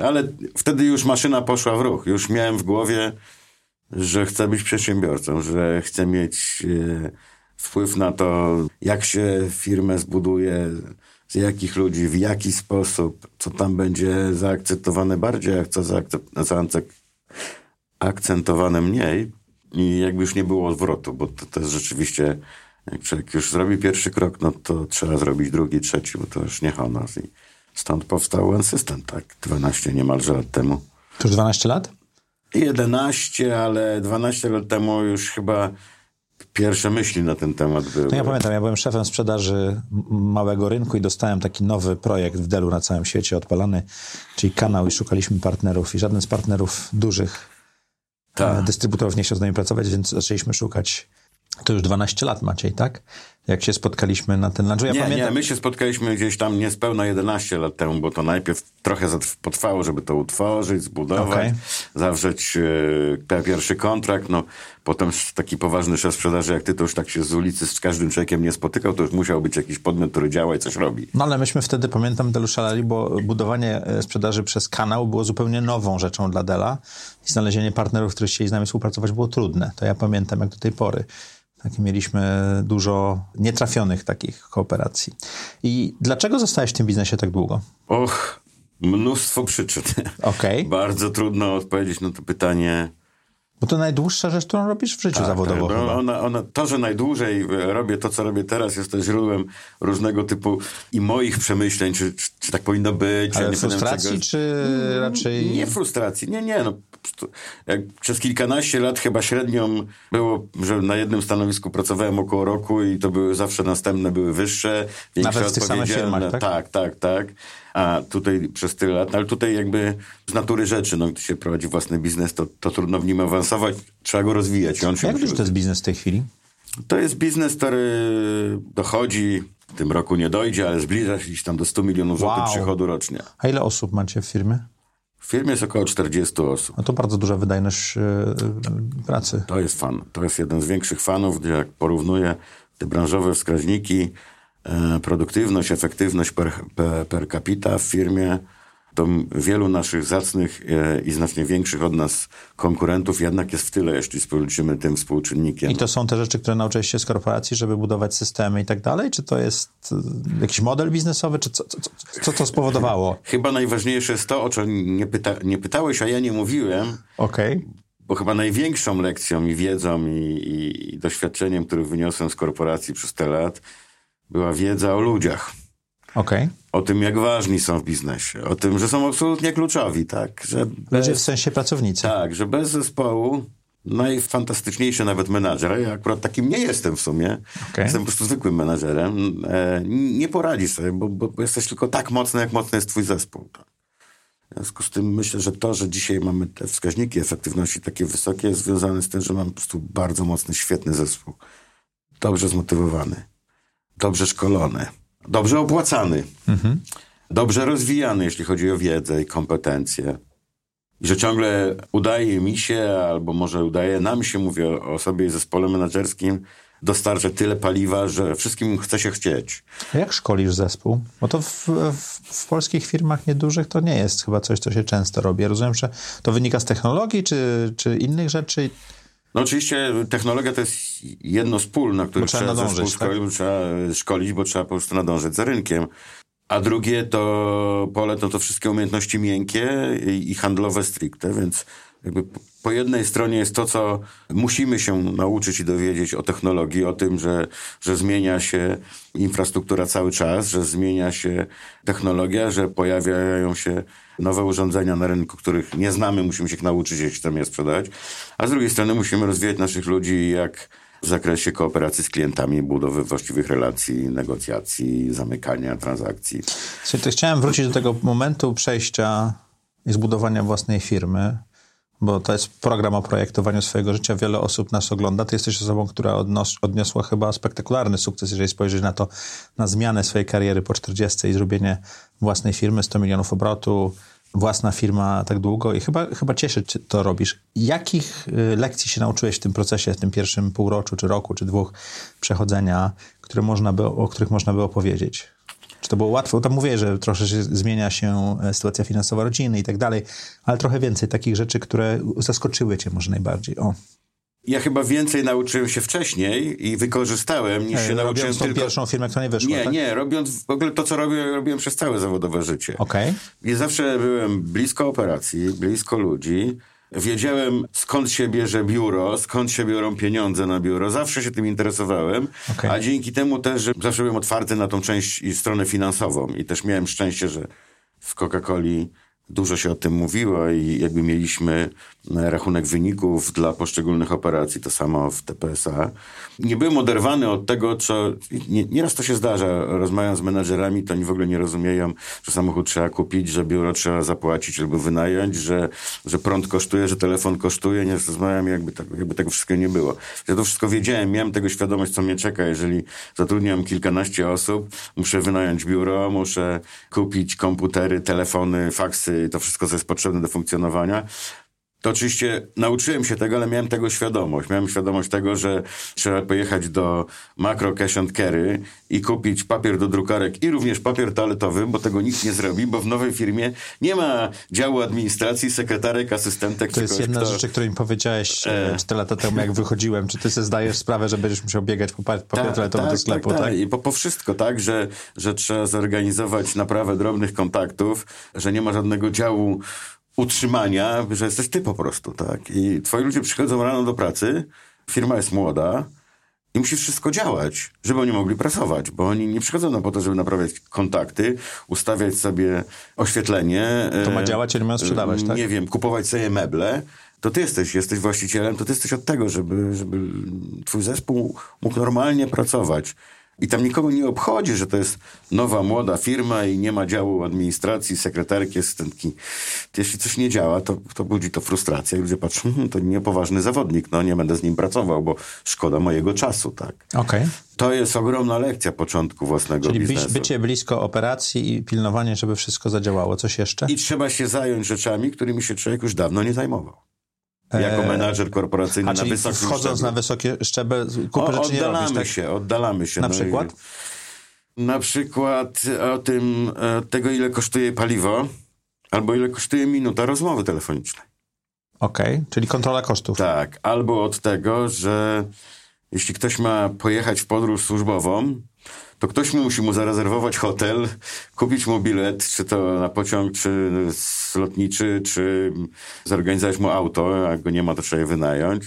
Ale wtedy już maszyna poszła w ruch. Już miałem w głowie, że chcę być przedsiębiorcą, że chcę mieć e, wpływ na to, jak się firmę zbuduje, z jakich ludzi, w jaki sposób, co tam będzie zaakceptowane bardziej, a co zaakcep- zaakcep- akcentowane mniej. I jakby już nie było odwrotu, bo to, to jest rzeczywiście, jak człowiek już zrobi pierwszy krok, no to trzeba zrobić drugi, trzeci, bo to już nie honor. I stąd powstał One System, tak, 12 niemalże lat temu. To już 12 lat? 11, ale 12 lat temu już chyba pierwsze myśli na ten temat były. No ja pamiętam, ja byłem szefem sprzedaży małego rynku i dostałem taki nowy projekt w Delu na całym świecie odpalany, czyli kanał i szukaliśmy partnerów i żaden z partnerów dużych Tak. e, dystrybutorów nie chciał z nami pracować, więc zaczęliśmy szukać. To już 12 lat Maciej, tak? Jak się spotkaliśmy na ten lunch. Ja nie, pamiętam, nie, my się spotkaliśmy gdzieś tam niespełna 11 lat temu, bo to najpierw trochę potrwało, żeby to utworzyć, zbudować, Okej. zawrzeć e, pierwszy kontrakt, no potem taki poważny szef sprzedaży jak ty, to już tak się z ulicy z każdym człowiekiem nie spotykał, to już musiał być jakiś podmiot, który działa i coś robi. No ale myśmy wtedy, pamiętam, Delu szaleli, bo budowanie e, sprzedaży przez kanał było zupełnie nową rzeczą dla Dela i znalezienie partnerów, którzy chcieli z nami współpracować było trudne. To ja pamiętam jak do tej pory. Takie mieliśmy dużo nietrafionych takich kooperacji. I dlaczego zostałeś w tym biznesie tak długo? Och, mnóstwo przyczyn. Okej. Bardzo trudno odpowiedzieć na to pytanie. Bo to najdłuższa rzecz, którą robisz w życiu zawodowo Tak, no, chyba. ona, ona, to, że najdłużej e, robię to, co robię teraz, jest też źródłem różnego typu i moich przemyśleń, czy, czy, czy tak powinno być. ja Ale nie pamiętam frustracji, czego- czy raczej... Nie frustracji, nie, nie. No, jak przez kilkanaście lat chyba średnią było, że na jednym stanowisku pracowałem około roku i to były zawsze następne, były wyższe, większe Nawet odpowiedzialne. tak? tak, tak, tak. A tutaj przez tyle lat, ale tutaj jakby z natury rzeczy, no, gdy się prowadzi własny biznes, to, to trudno w nim awansować, trzeba go rozwijać. On Jak duży to jest biznes w tej chwili? to jest biznes, który dochodzi, w tym roku nie dojdzie, ale zbliża się gdzieś tam do 100 milionów złotych Wow. przychodu rocznie. A ile osób macie w firmie? W firmie jest około 40 osób. No to bardzo duża wydajność e, e, pracy. To jest fan. To jest jeden z większych fanów, gdzie jak porównuję te branżowe wskaźniki, e, produktywność, efektywność per, per, per capita w firmie, to wielu naszych zacnych e, i znacznie większych od nas konkurentów jednak jest w tyle, jeśli policzymy tym współczynnikiem. I to są te rzeczy, które nauczyłeś się z korporacji, żeby budować systemy i tak dalej? Czy to jest e, jakiś model biznesowy? Czy co, co, co, to spowodowało? Chyba najważniejsze jest to, o czym nie, pyta, nie pytałeś, a ja nie mówiłem, Okej. bo chyba największą lekcją i wiedzą i, i, i doświadczeniem, który wyniosłem z korporacji przez te lat, była wiedza o ludziach. Okej. O tym, jak ważni są w biznesie. O tym, że są absolutnie kluczowi, tak? Że Ludzie w sensie pracownicy. tak, że bez zespołu najfantastyczniejszy nawet menadżer, ja akurat takim nie jestem w sumie, Okej. jestem po prostu zwykłym menadżerem, e, nie poradzi sobie, bo, bo, bo jesteś tylko tak mocny, jak mocny jest twój zespół. Tak? W związku z tym myślę, że to, że dzisiaj mamy te wskaźniki efektywności takie wysokie, jest związane z tym, że mamy po prostu bardzo mocny, świetny zespół. Dobrze zmotywowany, dobrze szkolony, dobrze opłacany, dobrze rozwijany, jeśli chodzi o wiedzę i kompetencje. I że ciągle udaje mi się, albo może udaje nam się, mówię o, sobie i zespole menedżerskim, dostarczać tyle paliwa, że wszystkim chce się chcieć. A Jak szkolisz zespół? Bo to w, w, w polskich firmach niedużych to nie jest chyba coś, co się często robi. Ja rozumiem, że to wynika z technologii czy, czy innych rzeczy. No oczywiście technologia to jest jedno z pól, na których Bo trzeba trzeba, nadążyć, tak? szkolić, bo trzeba szkolić, bo trzeba po prostu nadążyć za rynkiem. A drugie to pole to, to wszystkie umiejętności miękkie i, i handlowe stricte, więc jakby po- po jednej stronie jest to, co musimy się nauczyć i dowiedzieć o technologii, o tym, że, że zmienia się infrastruktura cały czas, że zmienia się technologia, że pojawiają się nowe urządzenia na rynku, których nie znamy, musimy się ich nauczyć, jeśli chcemy je sprzedać. A z drugiej strony musimy rozwijać naszych ludzi jak w zakresie kooperacji z klientami, budowy właściwych relacji, negocjacji, zamykania transakcji. Słuchaj, to chciałem wrócić do tego momentu przejścia i zbudowania własnej firmy. bo to jest program o projektowaniu swojego życia. Wiele osób nas ogląda. Ty jesteś osobą, która odnos- odniosła chyba spektakularny sukces, jeżeli spojrzeć na to, na zmianę swojej kariery po 40 i zrobienie własnej firmy, 100 milionów obrotu, własna firma tak długo i chyba, chyba cieszy cię to robisz. Jakich y, lekcji się nauczyłeś w tym procesie, w tym pierwszym półroczu, czy roku, czy dwóch przechodzenia, które można by, o których można by opowiedzieć? Czy to było łatwe? Tam mówię, że troszkę się zmienia się e, sytuacja finansowa rodziny i tak dalej, ale trochę więcej takich rzeczy, które zaskoczyły cię może najbardziej. O. Ja chyba więcej nauczyłem się wcześniej i wykorzystałem, niż się nauczyłem tą tylko... pierwszą firmę, która nie wyszła, Nie, tak? nie, robiąc w ogóle to, co robię, robiłem przez całe zawodowe życie. Okej. I zawsze byłem blisko operacji, blisko ludzi. Wiedziałem, skąd się bierze biuro, skąd się biorą pieniądze na biuro. Zawsze się tym interesowałem, Okej. a dzięki temu też, że zawsze byłem otwarty na tą część i stronę finansową. I też miałem szczęście, że w Coca-Coli dużo się o tym mówiło i jakby mieliśmy rachunek wyników dla poszczególnych operacji, to samo w TPSA. Nie byłem oderwany od tego, co... Nie, nieraz to się zdarza, rozmawiam z menadżerami, to oni w ogóle nie rozumieją, że samochód trzeba kupić, że biuro trzeba zapłacić albo wynająć, że, że prąd kosztuje, że telefon kosztuje. Nie rozmawiam, jakby, tak, jakby tego wszystkiego nie było. Ja to wszystko wiedziałem, miałem tego świadomość, co mnie czeka. Jeżeli zatrudniam kilkanaście osób, muszę wynająć biuro, muszę kupić komputery, telefony, faksy, to wszystko, co jest potrzebne do funkcjonowania. To oczywiście nauczyłem się tego, ale miałem tego świadomość. Miałem świadomość tego, że trzeba pojechać do Macro Cash and Carry i kupić papier do drukarek i również papier toaletowy, bo tego nikt nie zrobi, bo w nowej firmie nie ma działu administracji, sekretarek, asystentek. To jest kogoś, jedna kto... z rzeczy, które mi powiedziałeś e... 4 lata temu, jak wychodziłem. Czy ty sobie zdajesz sprawę, że będziesz musiał biegać po pa- papier toaletowy do sklepu, tak? I po, po wszystko, tak, że, że trzeba zorganizować naprawę drobnych kontaktów, że nie ma żadnego działu utrzymania, że jesteś ty po prostu, tak. I twoi ludzie przychodzą rano do pracy, firma jest młoda i musi wszystko działać, żeby oni mogli pracować, bo oni nie przychodzą na po to, żeby naprawiać kontakty, ustawiać sobie oświetlenie. To ma e, działać, oni mają sprzedawać, tak? Nie wiem, kupować sobie meble. To ty jesteś, jesteś właścicielem, to ty jesteś od tego, żeby, żeby twój zespół mógł normalnie pracować. I tam nikogo nie obchodzi, że to jest nowa, młoda firma i nie ma działu administracji, sekretarki, asystentki. Jeśli coś nie działa, to, to budzi to frustrację. Ludzie patrzą, hm, to niepoważny zawodnik, no nie będę z nim pracował, bo szkoda mojego czasu, tak. Okej. To jest ogromna lekcja początku własnego Czyli biznesu. bycie blisko operacji i pilnowanie, żeby wszystko zadziałało. Coś jeszcze? I trzeba się zająć rzeczami, którymi się człowiek już dawno nie zajmował. Jako Eee, menadżer korporacyjny A na czyli wysokim wchodząc szczeblu. na wysokie szczeble, kupy O, rzeczy nie oddalamy robisz, tak? się, oddalamy się. Na no i- przykład? Na przykład o tym, e, tego ile kosztuje paliwo, albo ile kosztuje minuta rozmowy telefonicznej. Okej, czyli kontrola kosztów. Tak, albo od tego, że jeśli ktoś ma pojechać w podróż służbową, to ktoś mu musi mu zarezerwować hotel, kupić mu bilet, czy to na pociąg, czy lotniczy, czy zorganizować mu auto, a jak go nie ma, to trzeba je wynająć.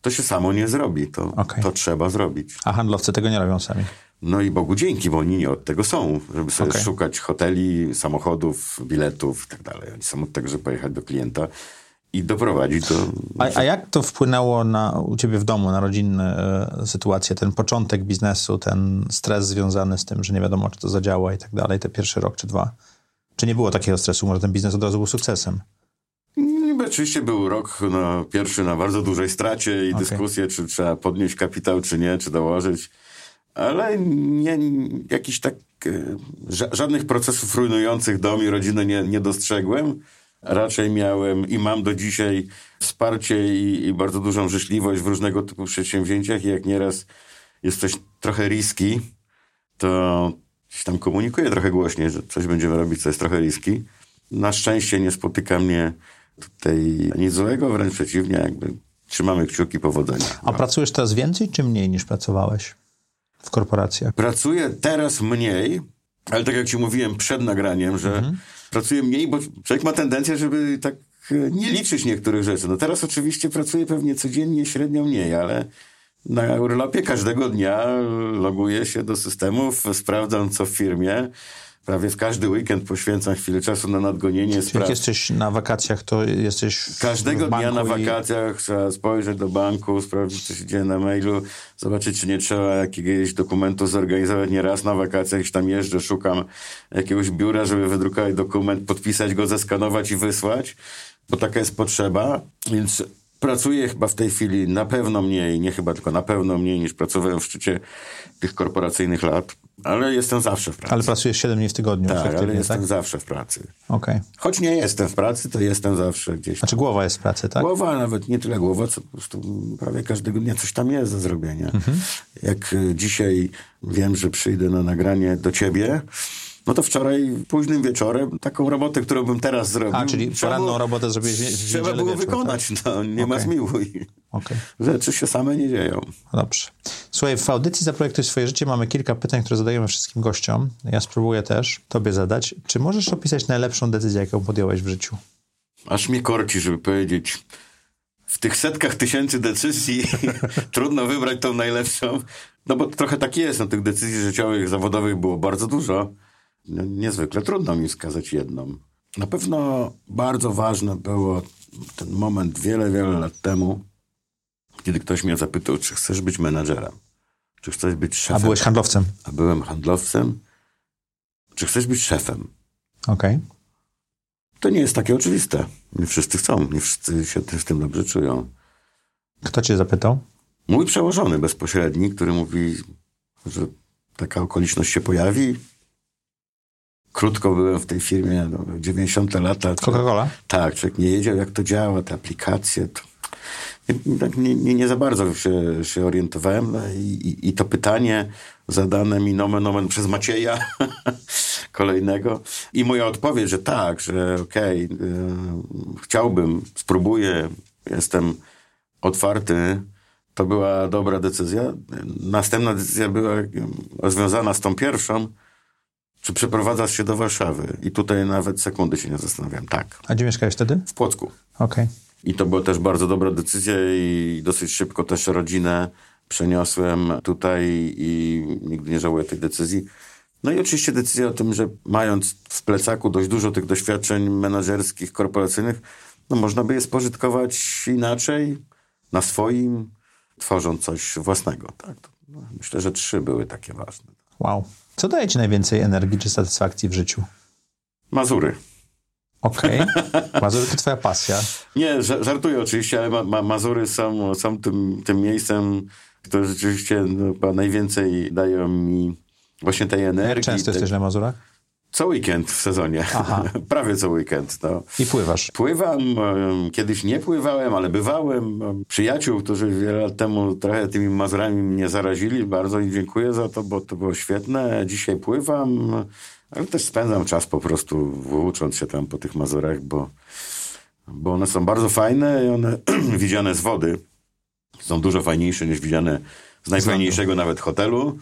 To się samo nie zrobi, to, Okej. to trzeba zrobić. A handlowcy tego nie robią sami. No i Bogu dzięki, bo oni nie od tego są, żeby sobie Okej. szukać hoteli, samochodów, biletów i tak dalej. Oni są od tego, żeby pojechać do klienta i doprowadzić do... A, a jak to wpłynęło na, u ciebie w domu, na rodzinne e, sytuacje, ten początek biznesu, ten stres związany z tym, że nie wiadomo, czy to zadziała i tak dalej, te pierwszy rok czy dwa? Czy nie było takiego stresu? Może ten biznes od razu był sukcesem? Oczywiście był rok no, pierwszy na bardzo dużej stracie i Okej. dyskusje, czy trzeba podnieść kapitał, czy nie, czy dołożyć. Ale nie, jakiś tak, e, ża- żadnych procesów rujnujących dom i rodzinę nie, nie dostrzegłem. Raczej miałem i mam do dzisiaj wsparcie i, i bardzo dużą życzliwość w różnego typu przedsięwzięciach i jak nieraz jest coś trochę riski, to gdzieś tam komunikuję trochę głośniej, że coś będziemy robić, co jest trochę riski. Na szczęście nie spotyka mnie tutaj nic złego, wręcz przeciwnie, jakby trzymamy kciuki powodzenia. A pracujesz teraz więcej czy mniej niż pracowałeś w korporacjach? Pracuję teraz mniej, ale tak jak ci mówiłem przed nagraniem, że pracuję mniej, bo człowiek ma tendencję, żeby tak e, nie liczyć niektórych rzeczy. No teraz oczywiście pracuję pewnie codziennie średnio mniej, ale na urlopie każdego dnia loguję się do systemów, sprawdzam co w firmie. Prawie w każdy weekend poświęcam chwilę czasu na nadgonienie Czyli spraw. jak jesteś na wakacjach, to jesteś w, Każdego dnia na banku i- wakacjach trzeba spojrzeć do banku, sprawdzić, co się dzieje na mailu, zobaczyć, czy nie trzeba jakiegoś dokumentu zorganizować. Nie raz na wakacjach gdzieś tam jeżdżę, szukam jakiegoś biura, żeby wydrukować dokument, podpisać go, zeskanować i wysłać. bo taka jest potrzeba, więc pracuję chyba w tej chwili na pewno mniej, nie chyba, tylko na pewno mniej niż pracowałem w szczycie tych korporacyjnych lat, ale jestem zawsze w pracy. Ale pracujesz 7 dni w tygodniu tak, ale jestem tak? zawsze w pracy. Okej. Choć nie jestem w pracy, to jestem zawsze gdzieś. Znaczy głowa jest w pracy, tak? Głowa, nawet nie tyle głowa, co po prostu prawie każdego dnia coś tam jest do zrobienia. Mhm. Jak y, dzisiaj wiem, że przyjdę na nagranie do ciebie, no to wczoraj późnym wieczorem taką robotę, którą bym teraz zrobił. A, czyli poranną robotę zrobiłeś w- Trzeba było wieczór, wykonać, no, nie ma Okej. zmiłuj. Okej. Rzeczy się same nie dzieją. Dobrze. Słuchaj, w audycji Zaprojektuj swoje życie mamy kilka pytań, które zadajemy wszystkim gościom. Ja spróbuję też tobie zadać. Czy możesz opisać najlepszą decyzję, jaką podjąłeś w życiu? Aż mnie korci, żeby powiedzieć. W tych setkach tysięcy decyzji trudno wybrać tą najlepszą. No bo trochę tak jest. No, tych decyzji życiowych, zawodowych było bardzo dużo. No, niezwykle trudno mi wskazać jedną. Na pewno bardzo ważne było ten moment wiele, wiele lat temu, kiedy ktoś mnie zapytał, czy chcesz być menadżerem, czy chcesz być A szefem. byłeś handlowcem. A byłem handlowcem. Czy chcesz być szefem? Okej. To nie jest takie oczywiste. Nie wszyscy chcą, nie wszyscy się z tym dobrze czują. Kto cię zapytał? Mój przełożony bezpośredni, który mówi, że taka okoliczność się pojawi. Krótko byłem w tej firmie, no, 90 lata. Coca-Cola? Tak, człowiek nie wiedział, jak to działa, te aplikacje. To... Nie, tak nie, nie, nie za bardzo się, się orientowałem. I, i, I to pytanie zadane mi nomen omen przez Macieja kolejnego. I moja odpowiedź, że tak, że okej, y, chciałbym, spróbuję, jestem otwarty. To była dobra decyzja. Następna decyzja była y, związana z tą pierwszą. Czy przeprowadzasz się do Warszawy? I tutaj nawet sekundy się nie zastanawiam. Tak, A gdzie mieszkałeś wtedy? w Płocku. Okej. I to była też bardzo dobra decyzja i dosyć szybko też rodzinę przeniosłem tutaj i nigdy nie żałuję tej decyzji. No i oczywiście decyzja o tym, że mając w plecaku dość dużo tych doświadczeń menedżerskich, korporacyjnych, no można by je spożytkować inaczej, na swoim, tworząc coś własnego. Tak? No, myślę, że trzy były takie ważne. Wow. Co daje ci najwięcej energii czy satysfakcji w życiu? Mazury. Okej. Mazury to twoja pasja. Nie, ża- żartuję oczywiście, ale ma, ma, Mazury są, są tym, tym miejscem, które rzeczywiście no, chyba najwięcej dają mi właśnie tej Jak energii. często jesteś na Mazurach? Co weekend w sezonie. Aha. Prawie co weekend. No. I pływasz. Pływam, kiedyś nie pływałem, ale bywałem. Em, Przyjaciół, którzy wiele lat temu trochę tymi Mazurami mnie zarazili, bardzo im dziękuję za to, bo to było świetne. Dzisiaj pływam, ale też spędzam czas po prostu włócząc się tam po tych Mazurach, bo, bo one są bardzo fajne i one widziane z wody są dużo fajniejsze niż widziane z najfajniejszego nawet hotelu.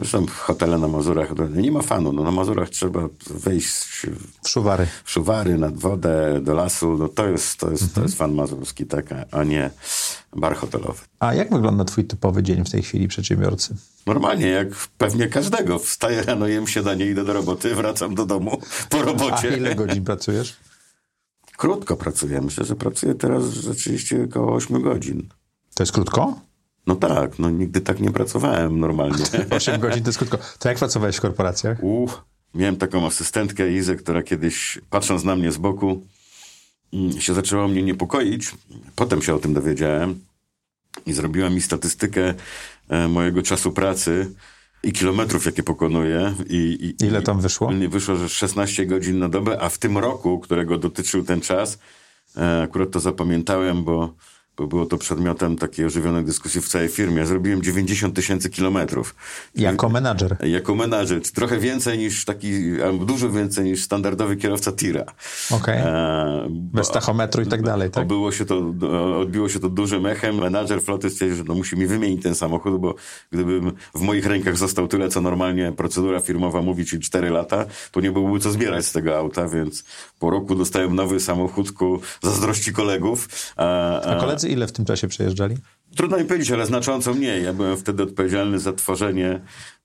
Zresztą hotele na Mazurach, to nie ma fanu. No, na Mazurach trzeba wejść W szuwary. w szuwary, nad wodę, do lasu, no to jest, to jest, to jest fan mazurski, tak, a- a nie bar hotelowy. A jak wygląda twój typowy dzień w tej chwili przedsiębiorcy? Normalnie, jak pewnie każdego. Wstaję rano, jem śniadanie, idę do roboty, wracam do domu po A robocie. ile godzin pracujesz? Krótko pracuję. Myślę, że pracuję teraz rzeczywiście około 8 godzin. To jest krótko? No tak, no nigdy tak nie pracowałem normalnie. 8 godzin to jest krótko. To jak pracowałeś w korporacjach? Uch, miałem taką asystentkę Izę, która kiedyś, patrząc na mnie z boku, mm, się zaczęła mnie niepokoić. Potem się o tym dowiedziałem i zrobiła mi statystykę e, mojego czasu pracy i kilometrów, jakie pokonuję. I, i, Ile tam wyszło? I wyszło, że 16 godzin na dobę, a w tym roku, którego dotyczył ten czas, e, akurat to zapamiętałem, bo, bo było to przedmiotem takiej ożywionej dyskusji w całej firmie. Zrobiłem 90 tysięcy kilometrów. Jako menadżer. Jako menadżer, trochę więcej niż taki, dużo więcej niż standardowy kierowca tira. Okej. E, Bez tachometru i tak dalej, tak? Obyło się to, odbiło się to dużym echem. Menadżer floty stwierdził, że no musi mi wymienić ten samochód, bo gdybym w moich rękach został tyle, co normalnie procedura firmowa mówi, czyli 4 lata, to nie byłoby co zbierać z tego auta, więc po roku dostałem nowy samochód ku zazdrości kolegów. A, A koledzy ile w tym czasie przejeżdżali? Trudno mi powiedzieć, ale znacząco mniej. Ja byłem wtedy odpowiedzialny za tworzenie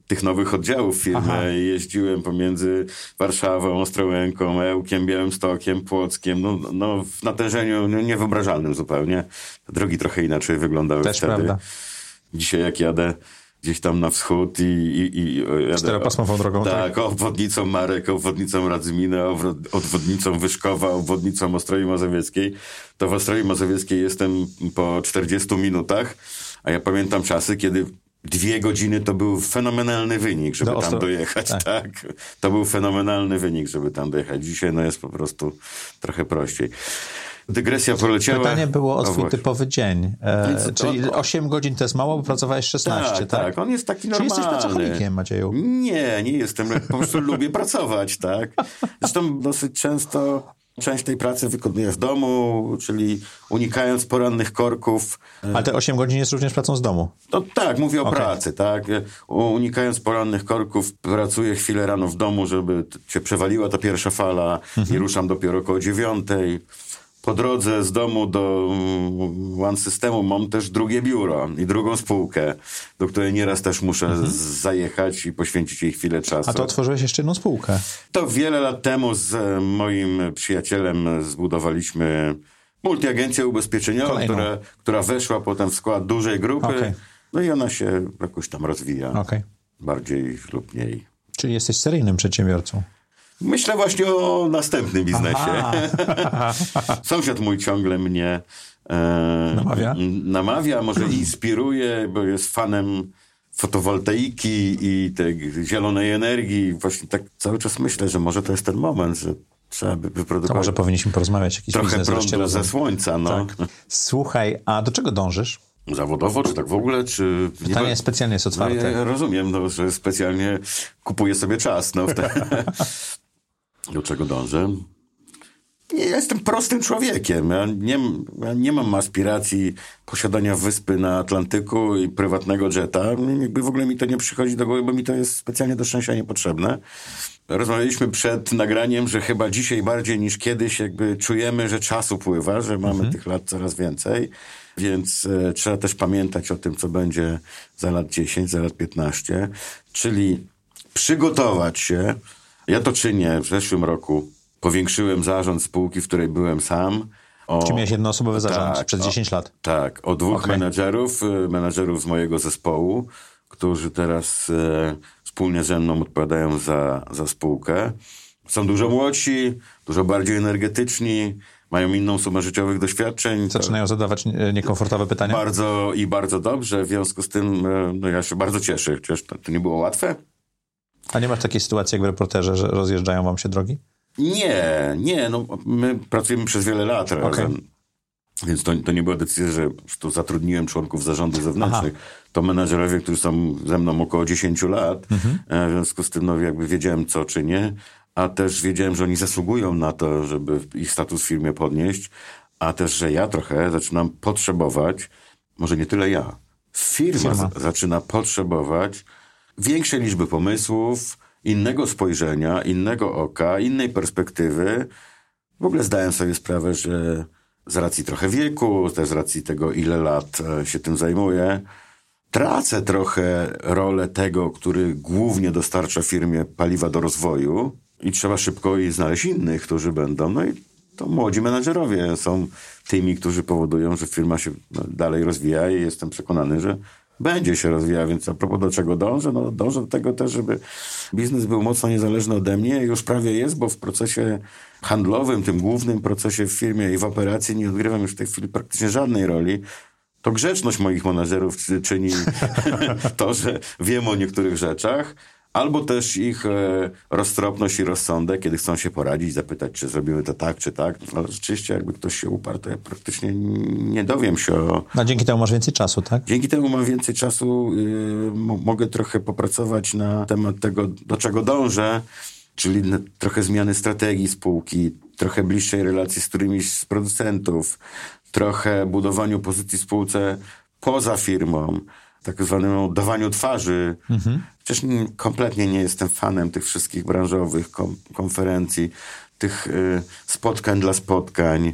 tych nowych oddziałów firmy. Jeździłem pomiędzy Warszawą, Ostrołęką, Ełkiem, Białymstokiem, Płockiem. No, no w natężeniu no, niewyobrażalnym zupełnie. Drogi trochę inaczej wyglądały Też wtedy. prawda. Dzisiaj jak jadę gdzieś tam na wschód i... i, i jadę, Czteropasmową drogą. Tak, obwodnicą Marek, obwodnicą Radzymina, obwodnicą Wyszkowa, obwodnicą Ostroi Mazowieckiej. To w Ostroi Mazowieckiej jestem po 40 minutach, a ja pamiętam czasy, kiedy dwie godziny to był fenomenalny wynik, żeby Do tam dojechać. Tak. tak. To był fenomenalny wynik, żeby tam dojechać. Dzisiaj no jest po prostu trochę prościej. Dygresja poleciała. Pytanie było o twój typowy dzień. E, czyli 8 godzin to jest mało, bo pracowałeś 16, tak? Tak, tak. on jest taki normalny. Czyli jesteś pracownikiem, Macieju? Nie, nie jestem. Po prostu lubię pracować, tak? Zresztą dosyć często Część tej pracy wykonuję w domu, czyli unikając porannych korków. Ale te 8 godzin jest również pracą z domu? To tak, mówię o okay. pracy, tak. Unikając porannych korków, pracuję chwilę rano w domu, żeby się przewaliła ta pierwsza fala mhm. i ruszam dopiero około dziewiątej. Po drodze z domu do mm, One Systemu mam też drugie biuro i drugą spółkę, do której nieraz też muszę mhm. zajechać i poświęcić jej chwilę czasu. A to otworzyłeś jeszcze jedną spółkę? To wiele lat temu z moim przyjacielem zbudowaliśmy multiagencję ubezpieczeniową, która, która weszła potem w skład dużej grupy. Okay. No i ona się jakoś tam rozwija. Okay. Bardziej lub mniej. Czyli jesteś seryjnym przedsiębiorcą? Myślę właśnie o następnym biznesie. Sąsiad mój ciągle mnie e, namawia? namawia, może inspiruje, bo jest fanem fotowoltaiki i tej zielonej energii. Właśnie tak cały czas myślę, że może to jest ten moment, że trzeba by wyprodukować... To może powinniśmy porozmawiać jakiś Trochę prądu ze słońca, no. Tak. Słuchaj, a do czego dążysz? Zawodowo, czy tak w ogóle, czy... Pytanie nie... specjalnie jest otwarte. No, ja rozumiem, no, że specjalnie kupuję sobie czas. No, te... Do czego dążę? Nie, ja jestem prostym człowiekiem. Ja nie, ja nie mam aspiracji posiadania wyspy na Atlantyku i prywatnego jeta. Jakby w ogóle mi to nie przychodzi do głowy, bo mi to jest specjalnie do szczęścia niepotrzebne. Rozmawialiśmy przed nagraniem, że chyba dzisiaj bardziej niż kiedyś jakby czujemy, że czas upływa, że mamy mhm. tych lat coraz więcej, więc e, trzeba też pamiętać o tym, co będzie za lat 10, za lat 15, czyli przygotować się, ja to czynię. W zeszłym roku powiększyłem zarząd spółki, w której byłem sam. O, Czy miałeś jednoosobowy zarząd tak, przez 10 lat? Tak, o dwóch okay. menedżerów, y, menedżerów z mojego zespołu, którzy teraz e, wspólnie ze mną odpowiadają za, za spółkę. Są dużo młodsi, dużo bardziej energetyczni, mają inną sumę życiowych doświadczeń. Zaczynają zadawać niekomfortowe pytania? Bardzo i bardzo dobrze. W związku z tym no ja się bardzo cieszę. Chociaż to, to nie było łatwe. A nie masz takiej sytuacji jak w reporterze, że rozjeżdżają wam się drogi? Nie, nie. No, my pracujemy przez wiele lat razem. Okay. Więc to, to nie była decyzja, że tu zatrudniłem członków zarządu zewnętrznych. Aha. To menadżerowie, którzy są ze mną około 10 lat. Mhm. E, w związku z tym no, jakby wiedziałem co czy nie, a też wiedziałem, że oni zasługują na to, żeby ich status w firmie podnieść, a też, że ja trochę zaczynam potrzebować, może nie tyle ja, firma, firma. zaczyna potrzebować większej liczby pomysłów, innego spojrzenia, innego oka, innej perspektywy. W ogóle zdałem sobie sprawę, że z racji trochę wieku, też z racji tego, ile lat e, się tym zajmuję, tracę trochę rolę tego, który głównie dostarcza firmie paliwa do rozwoju i trzeba szybko i znaleźć innych, którzy będą. No i to młodzi menadżerowie są tymi, którzy powodują, że firma się no, dalej rozwija i jestem przekonany, że będzie się rozwijał, więc a propos do czego dążę? No dążę do tego też, żeby biznes był mocno niezależny ode mnie. Już prawie jest, bo w procesie handlowym, tym głównym procesie w firmie i w operacji nie odgrywam już w tej chwili praktycznie żadnej roli. To grzeczność moich menadżerów czyni to, że wiem o niektórych rzeczach, albo też ich e, roztropność i rozsądek, kiedy chcą się poradzić, zapytać, czy zrobimy to tak, czy tak. Ale rzeczywiście, jakby ktoś się uparł, to ja praktycznie nie dowiem się o... A dzięki temu masz więcej czasu, tak? Dzięki temu mam więcej czasu. Y, mogę trochę popracować na temat tego, do czego dążę, czyli trochę zmiany strategii spółki, trochę bliższej relacji z którymiś z producentów, trochę budowaniu pozycji spółce poza firmą, tak zwanemu dawaniu twarzy. Mhm. Przecież kompletnie nie jestem fanem tych wszystkich branżowych kom konferencji, tych y, spotkań dla spotkań,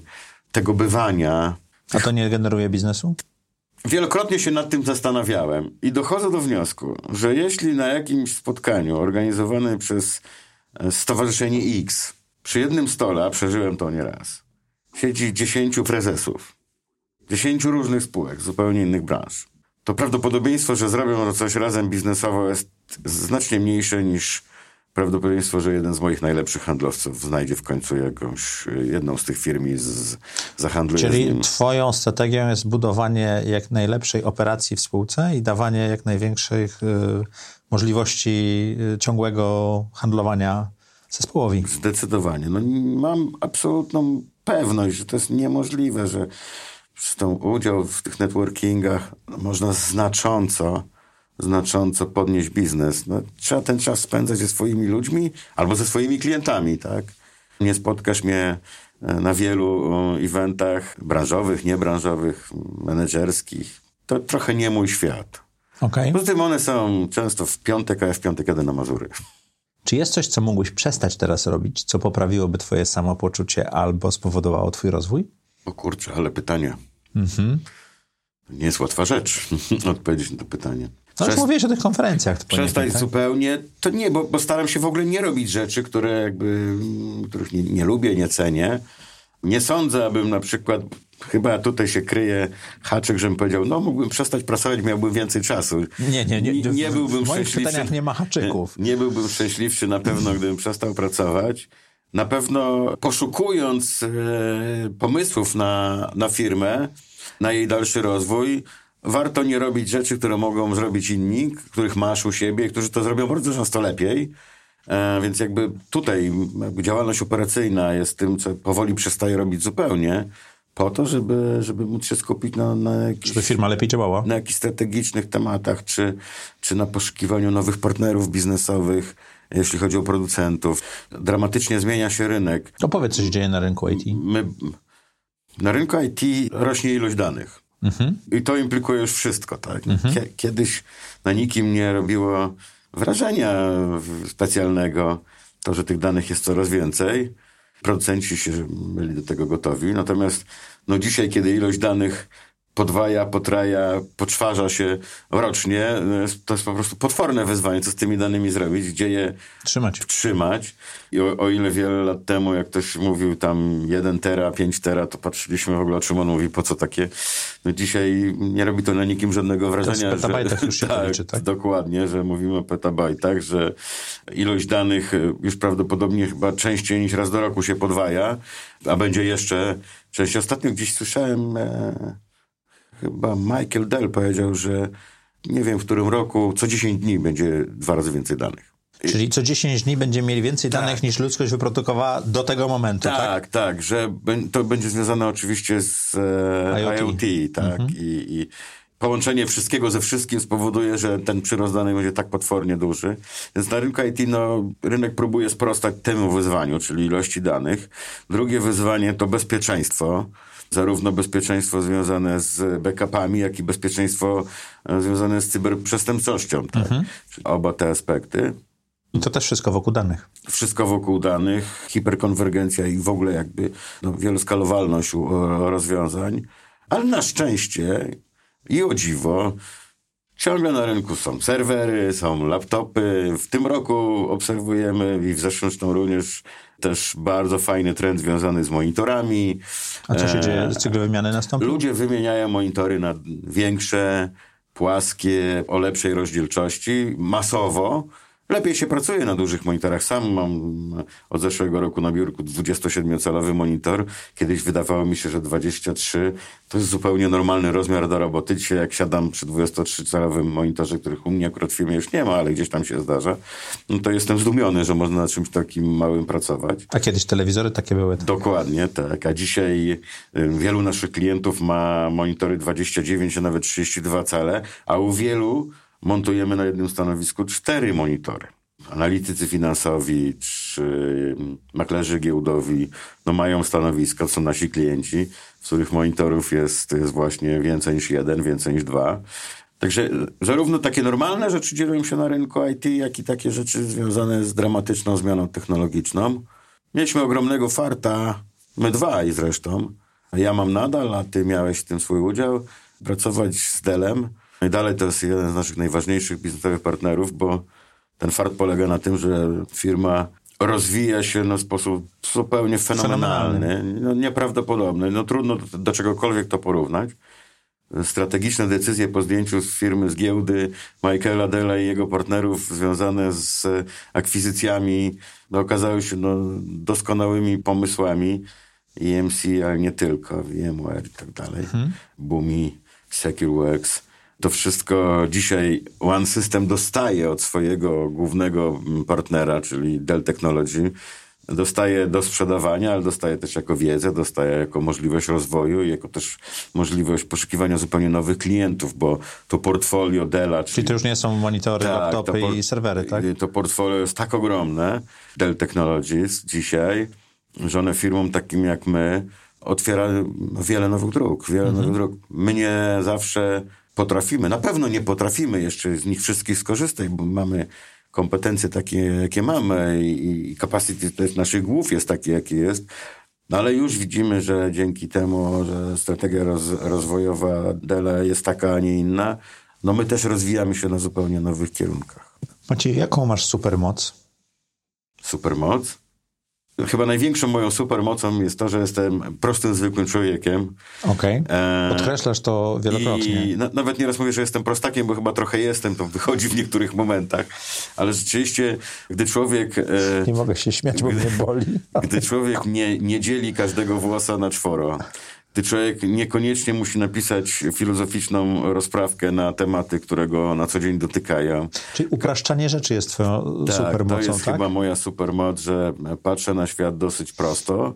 tego bywania. A to nie generuje biznesu? Wielokrotnie się nad tym zastanawiałem i dochodzę do wniosku, że jeśli na jakimś spotkaniu organizowanym przez e, Stowarzyszenie X przy jednym stole, a przeżyłem to nieraz, siedzi dziesięciu prezesów, dziesięciu różnych spółek, zupełnie innych branż, to prawdopodobieństwo, że zrobią coś razem biznesowo jest znacznie mniejsze niż prawdopodobieństwo, że jeden z moich najlepszych handlowców znajdzie w końcu jakąś, jedną z tych firm i z, zahandluje Czyli twoją strategią jest budowanie jak najlepszej operacji w spółce i dawanie jak największych y, możliwości y, ciągłego handlowania zespołowi. Zdecydowanie. No, mam absolutną pewność, że to jest niemożliwe, że zresztą udział w tych networkingach można znacząco znacząco podnieść biznes. No, trzeba ten czas spędzać ze swoimi ludźmi albo ze swoimi klientami, tak? Nie spotkasz mnie e, na wielu e, eventach branżowych, niebranżowych, menedżerskich. To trochę nie mój świat. Okay. Poza tym one są często w piątek, a ja w piątek jadę na Mazury. Czy jest coś, co mógłbyś przestać teraz robić, co poprawiłoby twoje samopoczucie albo spowodowało twój rozwój? O kurczę, ale pytanie. Mhm. Nie jest łatwa rzecz odpowiedzieć na to pytanie. No już mówiłeś o tych konferencjach. Przestać tak? zupełnie, to nie, bo, bo, staram się w ogóle nie robić rzeczy, które jakby, których nie, nie lubię, nie cenię. Nie sądzę, abym na przykład, chyba tutaj się kryje haczyk, żebym powiedział, no mógłbym przestać pracować, miałbym więcej czasu. Nie, nie, nie. Nie, nie byłbym w moich szczęśliwszy. pytaniach nie ma haczyków. Nie, nie byłbym szczęśliwszy na pewno, gdybym przestał pracować. Na pewno poszukując e, pomysłów na, na firmę, na jej dalszy rozwój, warto nie robić rzeczy, które mogą zrobić inni, których masz u siebie, którzy to zrobią bardzo często lepiej. E, więc jakby tutaj jakby działalność operacyjna jest tym, co powoli przestaje robić zupełnie, po to, żeby, żeby móc się skupić na, na jakichś, Żeby firma lepiej działała. na jakichś strategicznych tematach, czy, czy na poszukiwaniu nowych partnerów biznesowych, jeśli chodzi o producentów. Dramatycznie zmienia się rynek. Opowiedz, co się dzieje na rynku IT. My, na rynku IT rośnie ilość danych. Mhm. I to implikuje już wszystko, tak? Kiedyś na nikim nie robiło wrażenia specjalnego to, że tych danych jest coraz więcej. Producenci się byli do tego gotowi. Natomiast no dzisiaj, kiedy ilość danych podwaja, potraja, poczwarza się rocznie, to jest po prostu potworne wyzwanie, co z tymi danymi zrobić, gdzie je trzymać. trzymać. I o, o, ile wiele lat temu, jak ktoś mówił tam 1 tera, 5 tera, to patrzyliśmy w ogóle, o czym on mówi, po co takie. No dzisiaj nie robi to na nikim żadnego wrażenia. To że, już się tak, liczy, tak? Dokładnie, że mówimy o petabajtach, że ilość danych już prawdopodobnie chyba częściej niż raz do roku się podwaja, a będzie jeszcze częściej. Ostatnio gdzieś słyszałem... E, chyba Michael Dell powiedział, że nie wiem w którym roku, co 10 dni będzie dwa razy więcej danych. Czyli co 10 dni będziemy mieli więcej tak. danych niż ludzkość wyprodukowała do tego momentu, tak? Tak, tak, że to będzie związane oczywiście z e, IoT. IoT, tak. Mhm. I, I, połączenie wszystkiego ze wszystkim spowoduje, że ten przyrost danych będzie tak potwornie duży. Więc na rynku IT no, rynek próbuje sprostać temu wyzwaniu, czyli ilości danych. Drugie wyzwanie to bezpieczeństwo zarówno bezpieczeństwo związane z backupami, jak i bezpieczeństwo e, związane z cyberprzestępczością. Tak? Mhm. Oba te aspekty. I to też wszystko wokół danych. Wszystko wokół danych, hiperkonwergencja i w ogóle jakby no, wieloskalowalność rozwiązań. Ale na szczęście i o dziwo, ciągle na rynku są serwery, są laptopy. W tym roku obserwujemy i w zeszłym zresztą również też bardzo fajny trend związany z monitorami. A co się e, dzieje? Cykl wymiany nastąpił? Ludzie wymieniają monitory na większe, płaskie, o lepszej rozdzielczości, masowo. Lepiej się pracuje na dużych monitorach. Sam mam od zeszłego roku na biurku 27-calowy monitor. Kiedyś wydawało mi się, że 23 to jest zupełnie normalny rozmiar do roboty. Dzisiaj jak siadam przy 23-calowym monitorze, których u mnie akurat w firmie już nie ma, ale gdzieś tam się zdarza, no to jestem zdumiony, że można na czymś takim małym pracować. A kiedyś telewizory takie były? Tak? Dokładnie, tak. A dzisiaj y, wielu naszych klientów ma monitory 29, a nawet 32 cale, a u wielu montujemy na jednym stanowisku cztery monitory. Analitycy finansowi czy mm, maklerzy giełdowi no mają stanowiska, są nasi klienci, w których monitorów jest, jest właśnie więcej niż jeden, więcej niż dwa. Także zarówno takie normalne rzeczy dzieją się na rynku IT, jak i takie rzeczy związane z dramatyczną zmianą technologiczną. Mieliśmy ogromnego farta, my dwaj zresztą. Ja mam nadal, a ty miałeś w tym swój udział. Pracować z Delem no i dalej to jest jeden z naszych najważniejszych biznesowych partnerów, bo ten fart polega na tym, że firma rozwija się na sposób zupełnie fenomenalny, fenomenalny. No, nieprawdopodobny. No, trudno do, do czegokolwiek to porównać. strategiczne decyzje po zdjęciu z firmy z giełdy Michaela Della i jego partnerów związane z akwizycjami no, okazały się no, doskonałymi pomysłami. EMC, ale nie tylko, VMware i tak dalej. Hmm. Boomi, SecureWorks. To wszystko dzisiaj One System dostaje od swojego głównego partnera, czyli Dell Technology. Dostaje do sprzedawania, ale dostaje też jako wiedzę, dostaje jako możliwość rozwoju i jako też możliwość poszukiwania zupełnie nowych klientów, bo to portfolio Della... Czyli, czyli to już nie są monitory, tak, laptopy i serwery, tak? To portfolio jest tak ogromne, Dell Technologies dzisiaj, że one firmom takim jak my otwiera wiele nowych dróg, wiele mhm. nowych dróg. My nie zawsze potrafimy, na pewno nie potrafimy jeszcze z nich wszystkich skorzystać, bo mamy kompetencje takie, jakie mamy i, i capacity też naszych głów jest taki, jaki jest. No ale już widzimy, że dzięki temu, że strategia roz, rozwojowa DELE jest taka, a nie inna, no my też rozwijamy się na zupełnie nowych kierunkach. Macie, jaką masz supermoc? Supermoc? Chyba największą moją supermocą jest to, że jestem prostym, zwykłym człowiekiem. Okej. Okay. E, Podkreślasz to wielokrotnie. I na, nawet nieraz mówię, że jestem prostakiem, bo chyba trochę jestem, to wychodzi w niektórych momentach. Ale rzeczywiście, gdy człowiek... E, nie mogę się śmiać, bo mnie boli. Gdy człowiek nie, nie dzieli każdego włosa na czworo, gdy człowiek niekoniecznie musi napisać filozoficzną rozprawkę na tematy, które go na co dzień dotykają. Czyli upraszczanie rzeczy jest twoją tak, supermocą, to jest tak? chyba moja supermoc, że patrzę na świat dosyć prosto.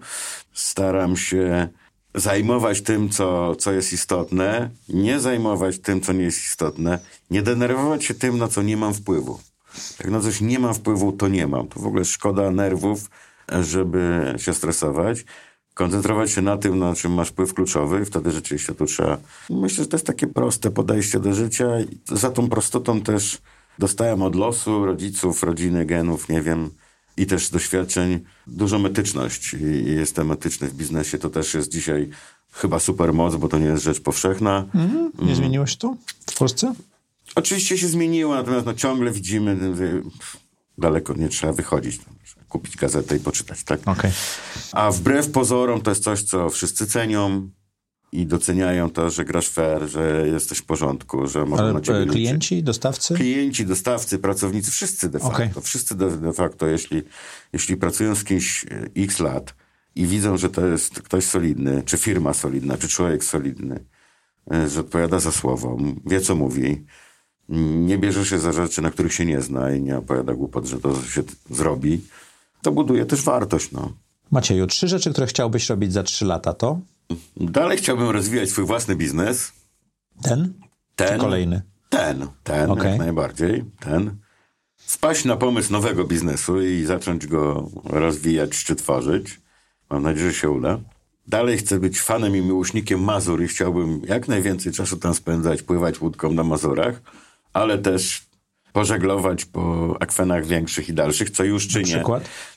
Staram się zajmować tym, co, co jest istotne, nie zajmować tym, co nie jest istotne, nie denerwować się tym, na co nie mam wpływu. Jak na coś nie mam wpływu, to nie mam. To w ogóle szkoda nerwów, żeby się stresować koncentrować się na tym, na czym masz wpływ kluczowy i wtedy rzeczywiście tu trzeba... Myślę, że to jest takie proste podejście do życia i za tą prostotą też dostałem od losu, rodziców, rodziny, genów, nie wiem, i też doświadczeń dużą etyczność i jestem etyczny w biznesie. To też jest dzisiaj chyba super moc, bo to nie jest rzecz powszechna. Mhm. Nie mm. zmieniło się to w Polsce? Oczywiście się zmieniło, natomiast no, ciągle widzimy, daleko nie trzeba wychodzić kupić gazetę i poczytać, tak? Okay. A wbrew pozorom to jest coś, co wszyscy cenią i doceniają to, że grasz fair, że jesteś w porządku, że mogą na ciebie klienci, liczyć. dostawcy? Klienci, dostawcy, pracownicy, wszyscy de facto. Okay. Wszyscy de, de facto, jeśli, jeśli pracują z kimś e, x lat i widzą, że to jest ktoś solidny, czy firma solidna, czy człowiek solidny, e, że odpowiada za słowo, wie co mówi, nie bierze się za rzeczy, na których się nie zna i nie opowiada głupot, że to się zrobi, to buduje też wartość. No. Macieju, trzy rzeczy, które chciałbyś robić za trzy lata to? Dalej chciałbym rozwijać swój własny biznes. Ten? Ten. Czy kolejny? Ten, ten, okay. jak najbardziej, ten. Spaść na pomysł nowego biznesu i zacząć go rozwijać czy tworzyć. Mam nadzieję, że się uda. Dalej chcę być fanem i miłośnikiem Mazur i chciałbym jak najwięcej czasu tam spędzać, pływać łódką na Mazurach, ale też pożeglować po akwenach większych i dalszych, co już czynię.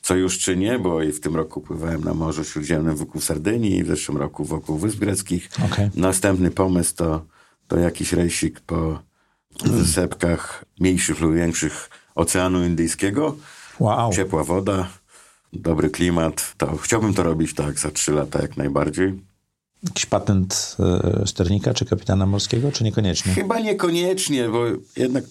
Co już czynię, bo i w tym roku pływałem na Morzu Śródziemnym wokół Sardynii, w zeszłym roku wokół Wysp Greckich. Okay. Następny pomysł to, to jakiś rejsik po wysepkach mniejszych lub większych Oceanu Indyjskiego. Wow. Ciepła woda, dobry klimat. To chciałbym to robić tak za trzy lata jak najbardziej. Jakiś patent y, sternika czy kapitana morskiego, czy niekoniecznie? Chyba niekoniecznie, bo jednak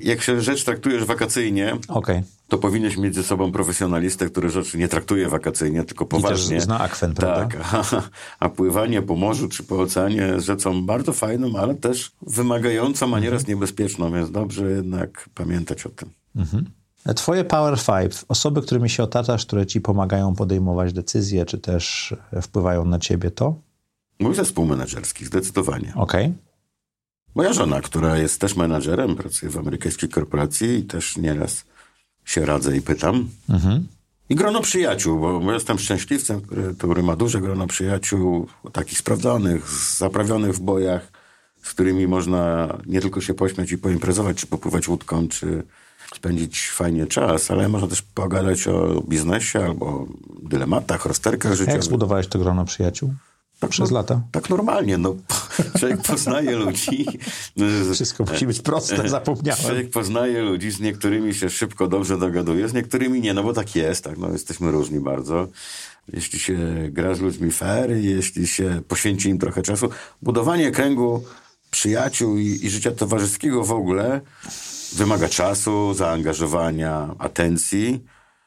jak się rzecz traktujesz wakacyjnie, okay. to powinieneś mieć ze sobą profesjonalistę, który rzeczy nie traktuje wakacyjnie, tylko poważnie. I też zna akwen, prawda? Tak, a, a, pływanie po morzu czy po oceanie jest rzeczą bardzo fajną, ale też wymagającą, a nieraz mhm. niebezpieczną, więc dobrze jednak pamiętać o tym. Mhm. Twoje Power Five, osoby, którymi się otaczasz, które ci pomagają podejmować decyzje, czy też wpływają na ciebie, to? Mój zespół menedżerski, zdecydowanie. Okej. Okay. Moja żona, która jest też menadżerem, pracuje w amerykańskiej korporacji i też nieraz się radzę i pytam. Mhm. I grono przyjaciół, bo jestem szczęśliwcem, który, który ma duże grono przyjaciół, takich sprawdzonych, zaprawionych w bojach, z którymi można nie tylko się pośmiać i poimprezować, czy popływać łódką, czy spędzić fajnie czas, ale można też pogadać o biznesie albo dylematach, rozterkach życiowych. Jak zbudowałeś to grono przyjaciół? Przez no, lata. Tak normalnie, no. Człowiek poznaje ludzi. Wszystko musi być proste, zapomniałem. Człowiek poznaje ludzi, z niektórymi się szybko, dobrze dogaduje, z niektórymi nie, no bo tak jest, tak, no jesteśmy różni bardzo. Jeśli się gra z ludźmi fair, jeśli się poświęci im trochę czasu. Budowanie kręgu przyjaciół i, i życia towarzyskiego w ogóle wymaga czasu, zaangażowania, atencji.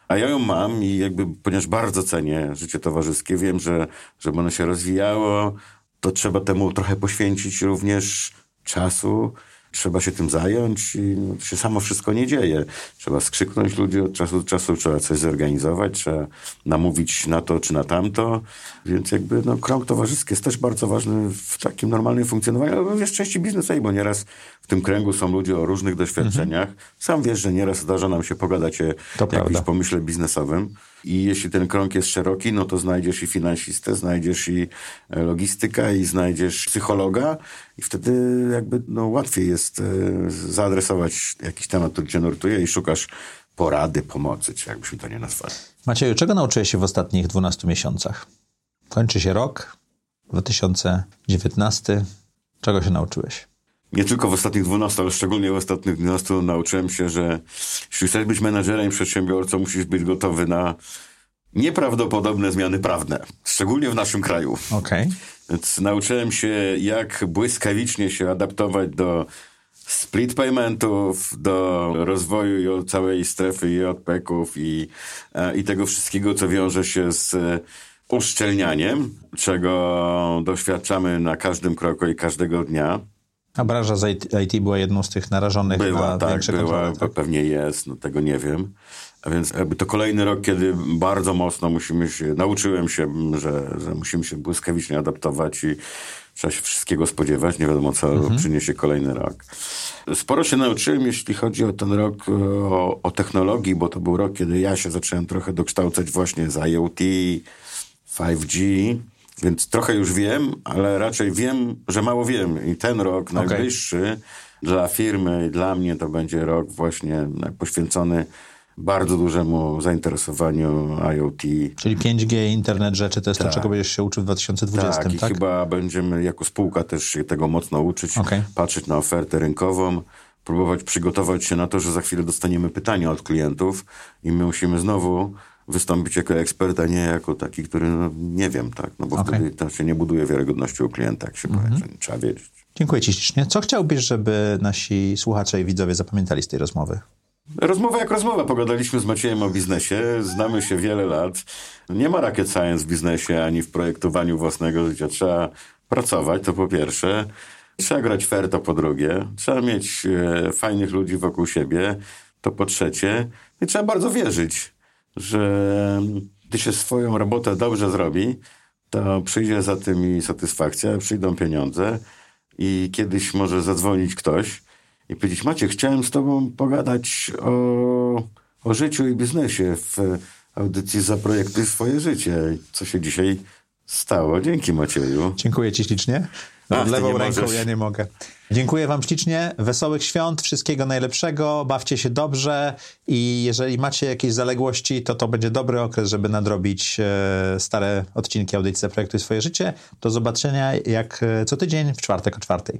A ja ją mam i jakby, ponieważ bardzo cenię życie towarzyskie, wiem, że żeby ono się rozwijało, to trzeba temu trochę poświęcić również czasu trzeba się tym zająć i no, się samo wszystko nie dzieje. Trzeba skrzyknąć ludzi od czasu do czasu, trzeba coś zorganizować, trzeba namówić na to czy na tamto. Więc jakby no, krąg towarzyski jest też bardzo ważny w takim normalnym funkcjonowaniu, ale w części biznesowej, bo nieraz w tym kręgu są ludzie o różnych doświadczeniach. Mhm. Sam wiesz, że nieraz zdarza nam się pogadać o jakimś pomyśle biznesowym. I jeśli ten krąg jest szeroki, no to znajdziesz i finansistę, znajdziesz i e, logistyka, i znajdziesz psychologa, i wtedy jakby no, łatwiej jest e, zaadresować jakiś temat, który cię nurtuje i szukasz porady, pomocy, czy jakbyśmy to nie nazwali. Macieju, czego nauczyłeś się w ostatnich 12 miesiącach? Kończy się rok 2019. Czego się nauczyłeś? Nie tylko w ostatnich 12, ale szczególnie w ostatnich 12 nauczyłem się, że jeśli chcesz być menedżerem, przedsiębiorcą, musisz być gotowy na nieprawdopodobne zmiany prawne, szczególnie w naszym kraju. Okay. Więc nauczyłem się, jak błyskawicznie się adaptować do split paymentów, do rozwoju całej strefy JPEG-ów i, e, i tego wszystkiego, co wiąże się z uszczelnianiem, czego doświadczamy na każdym kroku i każdego dnia. A branża z IT była jedną z tych narażonych była, na tak, większe była, kontrole, tak? pewnie jest, no tego nie wiem. A więc jakby to kolejny rok, kiedy bardzo mocno musimy się, nauczyłem się, że, że musimy się błyskawicznie adaptować i trzeba się wszystkiego spodziewać. Nie wiadomo, co mhm. przyniesie kolejny rok. Sporo się nauczyłem, jeśli chodzi o ten rok o, o technologii, bo to był rok, kiedy ja się zacząłem trochę dokształcać właśnie z IoT, 5G, więc trochę już wiem, ale raczej wiem, że mało wiem. I ten rok okay. najbliższy dla firmy i dla mnie to będzie rok właśnie poświęcony bardzo dużemu zainteresowaniu IoT. Czyli 5G, internet rzeczy, to jest tak. to, czego będziesz się uczył w 2020, tak? tak? i chyba będziemy jako spółka też się tego mocno uczyć, okay. patrzeć na ofertę rynkową, próbować przygotować się na to, że za chwilę dostaniemy pytania od klientów i my musimy znowu wystąpić jako ekspert, a nie jako taki, który no, nie wiem, tak, no bo okay. wtedy to się nie buduje wiarygodności u klienta, jak się mm -hmm. powie, że trzeba wiedzieć. Dziękuję Ci ślicznie. Co chciałbyś, żeby nasi słuchacze i widzowie zapamiętali z tej rozmowy? Rozmowa jak rozmowa. Pogadaliśmy z Maciejem o biznesie. Znamy się wiele lat. Nie ma rocket science w biznesie ani w projektowaniu własnego życia. Trzeba pracować, to po pierwsze. Trzeba grać fair, to po drugie. Trzeba mieć e, fajnych ludzi wokół siebie, to po trzecie. I trzeba bardzo wierzyć że gdy się swoją robotę dobrze zrobi, to przyjdzie za tym i satysfakcja, przyjdą pieniądze i kiedyś może zadzwonić ktoś i powiedzieć, Macie, chciałem z tobą pogadać o, o życiu i biznesie w audycji Zaprojektuj swoje życie. Co się dzisiaj stało. Dzięki Macieju. Dziękuję ci ślicznie. Ach, lewą ręką możesz. ja nie mogę. Dziękuję Wam ślicznie, wesołych świąt, wszystkiego najlepszego, bawcie się dobrze i jeżeli macie jakieś zaległości, to to będzie dobry okres, żeby nadrobić e, stare odcinki audycji Zaprojektuj swoje życie. Do zobaczenia jak e, co tydzień w czwartek o czwartej.